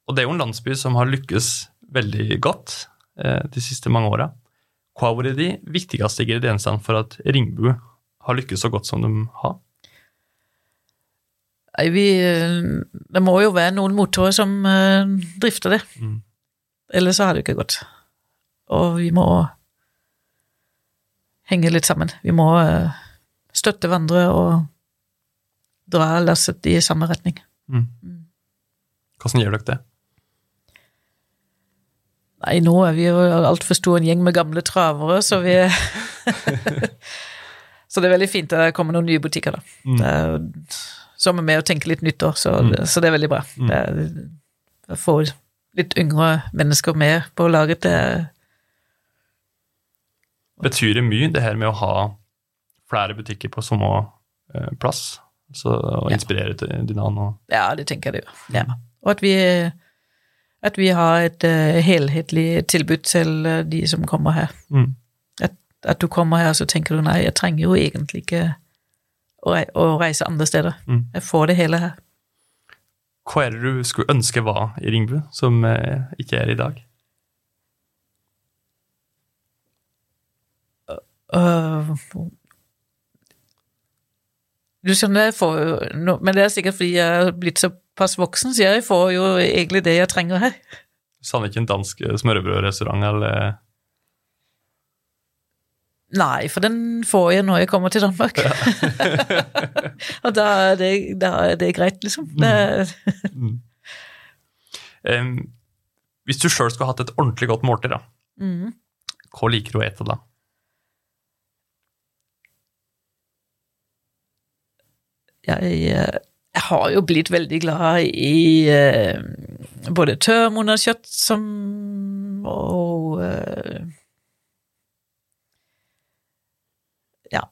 Speaker 2: og det er jo en landsby som har lykkes veldig godt eh, de siste mange åra. Hva har vært de viktigste ingrediensene for at Ringbu har lykkes så godt som de har?
Speaker 3: nei, vi, det må jo være noen motorer som eh, drifter det.
Speaker 2: Mm.
Speaker 3: Ellers så har det ikke gått. Og vi må henge litt sammen. Vi må eh, støtte hverandre og dra lasset i samme retning.
Speaker 2: Mm. Hvordan gjør dere det?
Speaker 3: Nei, nå er vi jo altfor stor en gjeng med gamle travere, så vi Så det er veldig fint at det kommer noen nye butikker, da.
Speaker 2: Mm.
Speaker 3: Er, så er med å tenke litt nytt òg, så, så det er veldig bra.
Speaker 2: Mm.
Speaker 3: Det er, å få litt yngre mennesker med på laget, det er
Speaker 2: Betyr det mye, det her med å ha flere butikker på samme eh, plass? Så
Speaker 3: Ja.
Speaker 2: inspirere til din
Speaker 3: Ja, det tenker jeg det gjør. Ja. Og at vi, at vi har et uh, helhetlig tilbud til uh, de som kommer her.
Speaker 2: mm.
Speaker 3: At du kommer her, så tenker du nei, jeg trenger jo egentlig ikke å, rei å reise andre steder.
Speaker 2: Mm.
Speaker 3: Jeg får det hele her.
Speaker 2: Hva er det du skulle ønske var i Ringbu, som uh, ikke er i dag?
Speaker 3: Øh, du skjønner, jeg får Men det er sikkert fordi jeg har blitt så såpass voksen, så jeg får jo egentlig det jeg trenger her.
Speaker 2: Savner ikke en dansk eh, smørbrødrestaurant eller
Speaker 3: Nei, for den får jeg når jeg kommer til Danmark. og da er, det, da er det greit, liksom. Mm.
Speaker 2: um, Hvis du sjøl skulle hatt et ordentlig godt måltid, da,
Speaker 3: mm.
Speaker 2: hva liker du å ete da?
Speaker 3: Jeg, eh, jeg har jo blitt veldig glad i eh, både tørrmonakjøtt som og eh, Ja,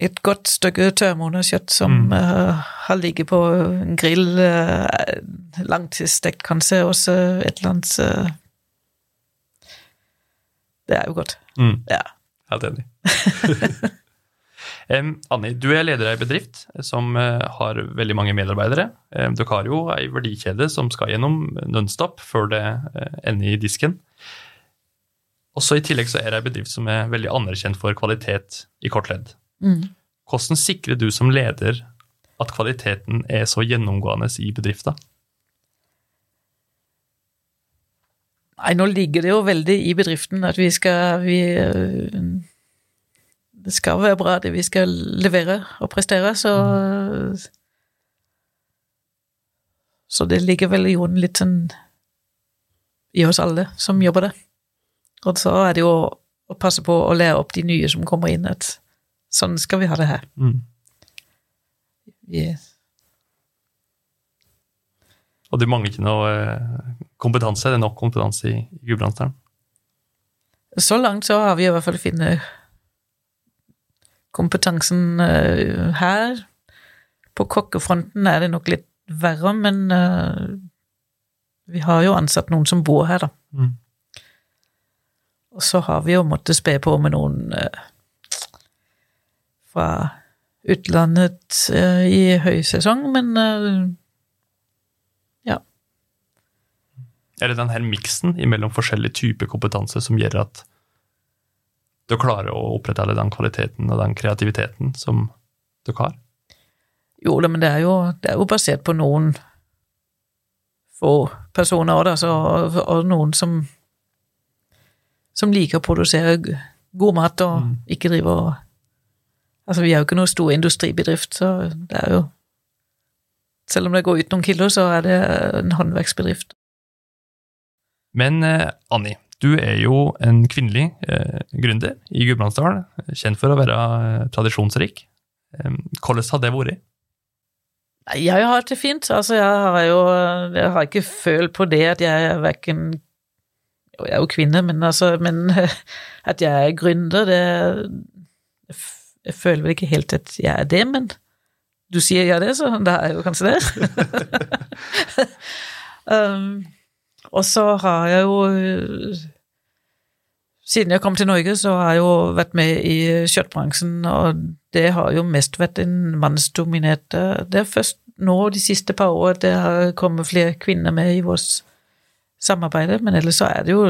Speaker 3: et godt stykke tørrmonakjøtt som
Speaker 2: Mm.
Speaker 3: uh, har ligget på en grill uh, langtidsstekt, kanskje også et eller annet uh, Det er jo godt.
Speaker 2: Mm,
Speaker 3: Ja.
Speaker 2: helt enig. Anni, du er leder av en bedrift som eh, har veldig mange medarbeidere. Dere har jo ei verdikjede som skal gjennom nonstop før det eh, ender i disken. Også I tillegg så er det en bedrift som er veldig anerkjent for kvalitet i kort ledd.
Speaker 3: Mm.
Speaker 2: Hvordan sikrer du som leder at kvaliteten er så gjennomgående i bedriften?
Speaker 3: Nei, nå ligger det jo veldig i bedriften at vi skal vi, Det skal være bra, det vi skal levere og prestere, så Så det ligger vel i jorden litt sånn i oss alle som jobber der. Og så er det jo å passe på å lære opp de nye som kommer inn, at sånn skal vi ha det her.
Speaker 2: Mm.
Speaker 3: Vi,
Speaker 2: Og det mangler ikke noe eh, kompetanse. Det er nok kompetanse i, i Gudbrandsdalen.
Speaker 3: Så langt så har vi i hvert fall funnet kompetansen eh, her. På kokkefronten er det nok litt verre, men eh, vi har jo ansatt noen som bor her, da.
Speaker 2: Mm.
Speaker 3: Og så har vi jo måttet spe på med noen eh, fra utlandet i høysesong, men ja.
Speaker 2: Er det den her miksen mellom forskjellige typer kompetanse som gjør at du klarer å opprettholde den kvaliteten og den kreativiteten som dere har?
Speaker 3: Jo da, men det er jo, det er jo basert på noen få personer da, så, og noen som som liker å produsere god mat og
Speaker 2: Mm.
Speaker 3: ikke drive og Altså, vi er jo ikke noe stor industribedrift, så det er jo Selv om det går ut noen kilo, så er det en håndverksbedrift.
Speaker 2: Men eh, Anni, du er jo en kvinnelig eh, gründer i Gudbrandsdalen, kjent for å være eh, tradisjonsrik. Eh, hvordan har det vært?
Speaker 3: Jeg har hatt det fint. Altså, jeg har jo Jeg har ikke følt på det at jeg er verken Jo, jeg er jo kvinne, men altså Men at jeg er gründer, det Jeg føler vel ikke helt at jeg er det, men du sier jeg er det, så da er jeg jo kanskje det. um, og så har jeg jo Siden jeg kom til Norge, så har jeg jo vært med i kjøttbransjen, og det har jo mest vært en mannsdominert Det er først nå de siste par år det har kommet flere kvinner med i vårt samarbeid, men ellers så er det jo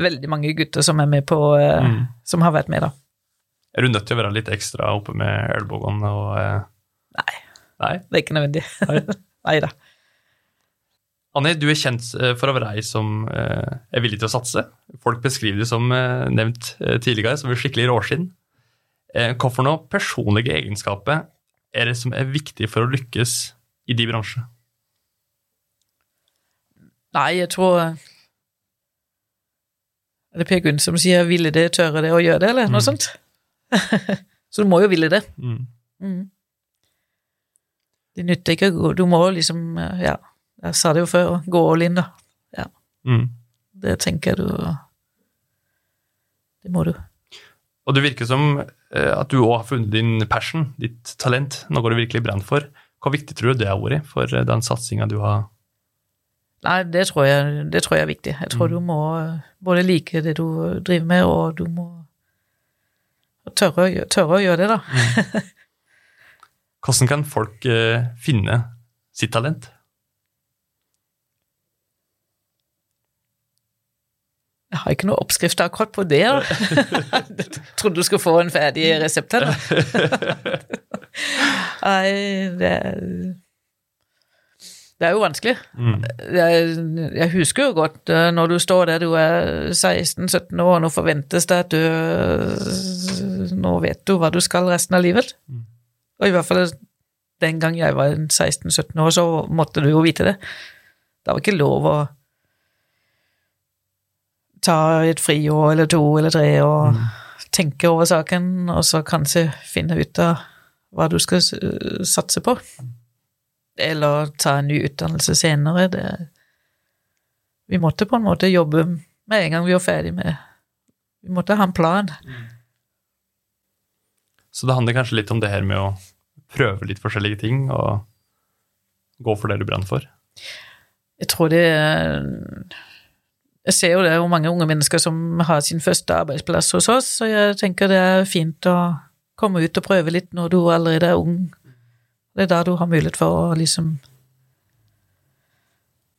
Speaker 3: veldig mange gutter som er med på eh,
Speaker 2: Mm.
Speaker 3: Som har vært med, da.
Speaker 2: Er du nødt til å være litt ekstra oppe med elbogene og eh,
Speaker 3: Nei.
Speaker 2: Nei?
Speaker 3: Det er ikke nødvendig.
Speaker 2: Nei
Speaker 3: da.
Speaker 2: Anni, du er kjent eh, for å være ei som eh, er villig til å satse. Folk beskriver det som eh, nevnt tidligere, som en skikkelig råskinn. Hvorfor noen personlige egenskaper er det som er viktig for å lykkes i de bransjene?
Speaker 3: Nei, jeg tror Er det Per Gunn som sier 'ville det, tørre det og gjøre det', eller noe
Speaker 2: Mm.
Speaker 3: sånt? Så du må jo ville det.
Speaker 2: Mm.
Speaker 3: Mm. Det nytter ikke å gå Du må liksom Ja, jeg sa det jo før, gå all in, da.
Speaker 2: Mm.
Speaker 3: Det tenker jeg du Det må du.
Speaker 2: Og det virker som eh, at du òg har funnet din passion, ditt talent, noe du virkelig brenner for. Hvor viktig tror du det har vært for eh, den satsinga du har
Speaker 3: Nei, det tror jeg, det tror jeg er viktig. Jeg tror
Speaker 2: Mm.
Speaker 3: du må både like det du driver med, og du må tørre, tørre å gjøre det, da.
Speaker 2: Hvordan kan folk eh, finne sitt talent?
Speaker 3: Jeg har ikke noe oppskrift akkurat på det. trodde du skulle få en ferdig resept her. Nei, det er Det er jo vanskelig.
Speaker 2: Mm.
Speaker 3: Jeg, jeg husker jo godt eh, når du står der du er 16-17 år, og nå forventes det at du eh, Nå vet du hva du skal resten av livet.
Speaker 2: Mm.
Speaker 3: Og i hvert fall den gang jeg var 16-17 år, så måtte du jo vite det. Det var ikke lov å ta et friår eller to eller tre og tenke over saken, og så kanskje finne ut av hva du skal satse på. Eller ta en ny utdannelse senere. Det, vi måtte på en måte jobbe med en gang vi var ferdig med Vi måtte ha en plan.
Speaker 2: Så det handler kanskje litt om det her med å prøve litt forskjellige ting og gå for det du brenner for.
Speaker 3: Jeg tror det Jeg ser jo det jo mange unge mennesker som har sin første arbeidsplass hos oss, så jeg tenker det er fint å komme ut og prøve litt når du allerede er ung. Det er da du har mulighet for å liksom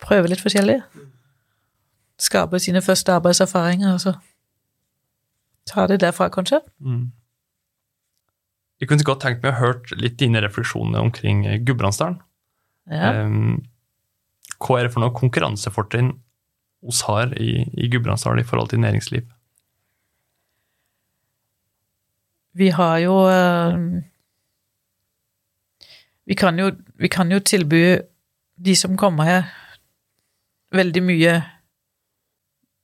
Speaker 3: prøve litt forskjellig. Skape sine første arbeidserfaringer, og så ta det derfra, kanskje.
Speaker 2: Mm. Jeg kunne godt tenkt meg å hørt litt dine refleksjoner omkring Gudbrandsdalen.
Speaker 3: Ja.
Speaker 2: Um, hva er det for noe konkurransefortrinn oss har i, i Gudbrandsdal i forhold til næringsliv?
Speaker 3: Vi har jo eh, vi kan jo, vi kan jo tilby de som kommer her, veldig mye.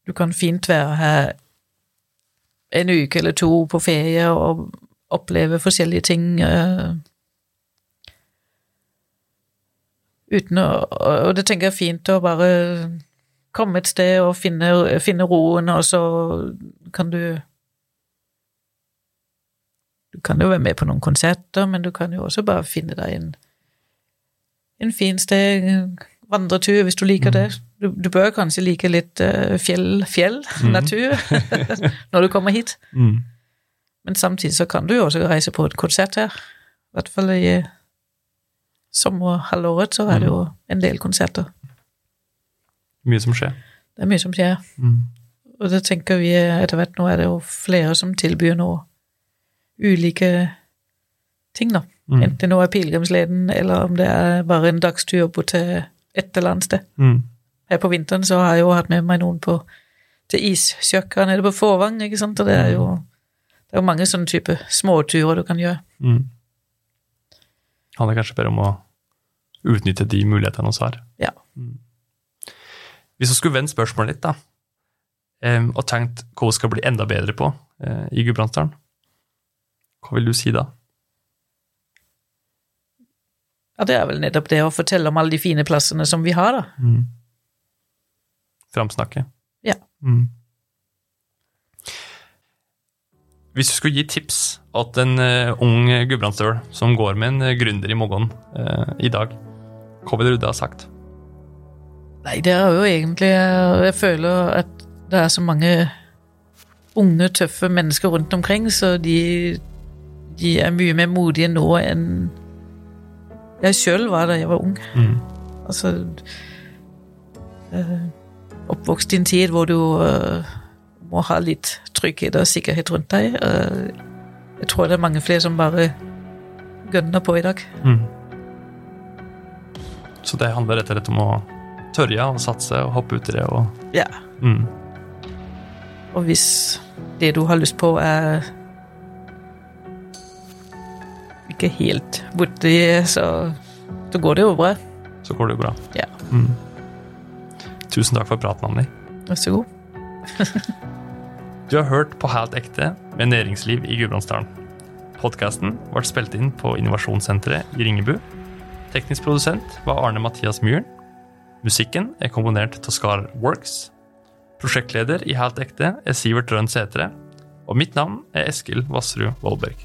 Speaker 3: Du kan fint være her en uke eller to på ferie og oppleve forskjellige ting. eh, uten å Og det tenker jeg er fint å bare komme et sted og finne, finne roen, og så kan du Du kan jo være med på noen konserter, men du kan jo også bare finne deg en, en fin sted, vandretur, hvis du liker det. Du, du bør kanskje like litt uh, fjell, fjell natur, når du kommer hit.
Speaker 2: Mm.
Speaker 3: Men samtidig så kan du jo også reise på et konsert her. I hvert fall i eh, sommerhalvåret så er det jo en del konserter.
Speaker 2: Mye som skjer.
Speaker 3: Det er mye som skjer.
Speaker 2: Mm.
Speaker 3: Og det tenker vi etter hvert nå er det jo flere som tilbyr noe ulike ting, da.
Speaker 2: Mm.
Speaker 3: Enten det nå er pilegrimsleden, eller om det er bare en dagstur bort til et eller annet sted.
Speaker 2: Mm.
Speaker 3: Her på vinteren så har jeg jo hatt med meg noen på, til issjøkka nede på Fåvang, ikke sant, og det er jo det er jo mange sånne type småturer du kan gjøre.
Speaker 2: Mm. handler kanskje bare om å utnytte de mulighetene vi har.
Speaker 3: Ja.
Speaker 2: Mm. Hvis vi skulle vende spørsmålet litt, da, og tenkt hva vi skal bli enda bedre på eh, i Gudbrandsdalen, hva vil du si da?
Speaker 3: Ja, det er vel nettopp det å fortelle om alle de fine plassene som vi har, da.
Speaker 2: Mm. Framsnakke?
Speaker 3: Ja.
Speaker 2: Mm. Hvis du skulle gi tips til en eh, ung gudbrandsdøl som går med en eh, gründer i morgen eh, i dag, hva ville du da sagt?
Speaker 3: Nei, det er jo egentlig Jeg føler at det er så mange unge, tøffe mennesker rundt omkring, så de, de er mye mer modige nå enn jeg sjøl var da jeg var ung.
Speaker 2: Mm.
Speaker 3: Altså øh, Oppvokst i en tid hvor du øh, må ha litt trygghet og sikkerhet rundt deg. Eh, jeg tror det er mange flere som bare gønner på i dag.
Speaker 2: Mm. Så det handler rett og slett om å tørre å satse og hoppe uti det og
Speaker 3: Ja.
Speaker 2: mm.
Speaker 3: Og hvis det du har lyst på, er ikke helt borti, så, så går det jo bra.
Speaker 2: så går det jo bra.
Speaker 3: Ja.
Speaker 2: Mm. Tusen takk for praten, Anni.
Speaker 3: Vær så god.
Speaker 2: Du har hørt på Helt ekte med næringsliv i Gudbrandsdalen. Podkasten ble spilt inn på Innovasjonssenteret i Ringebu. Teknisk produsent var Arne Mathias Myhren. Musikken er komponert av Skar Works. Prosjektleder i Helt ekte er Sivert Rønn Sætre. Og mitt navn er Eskil Vassrud Vollberg.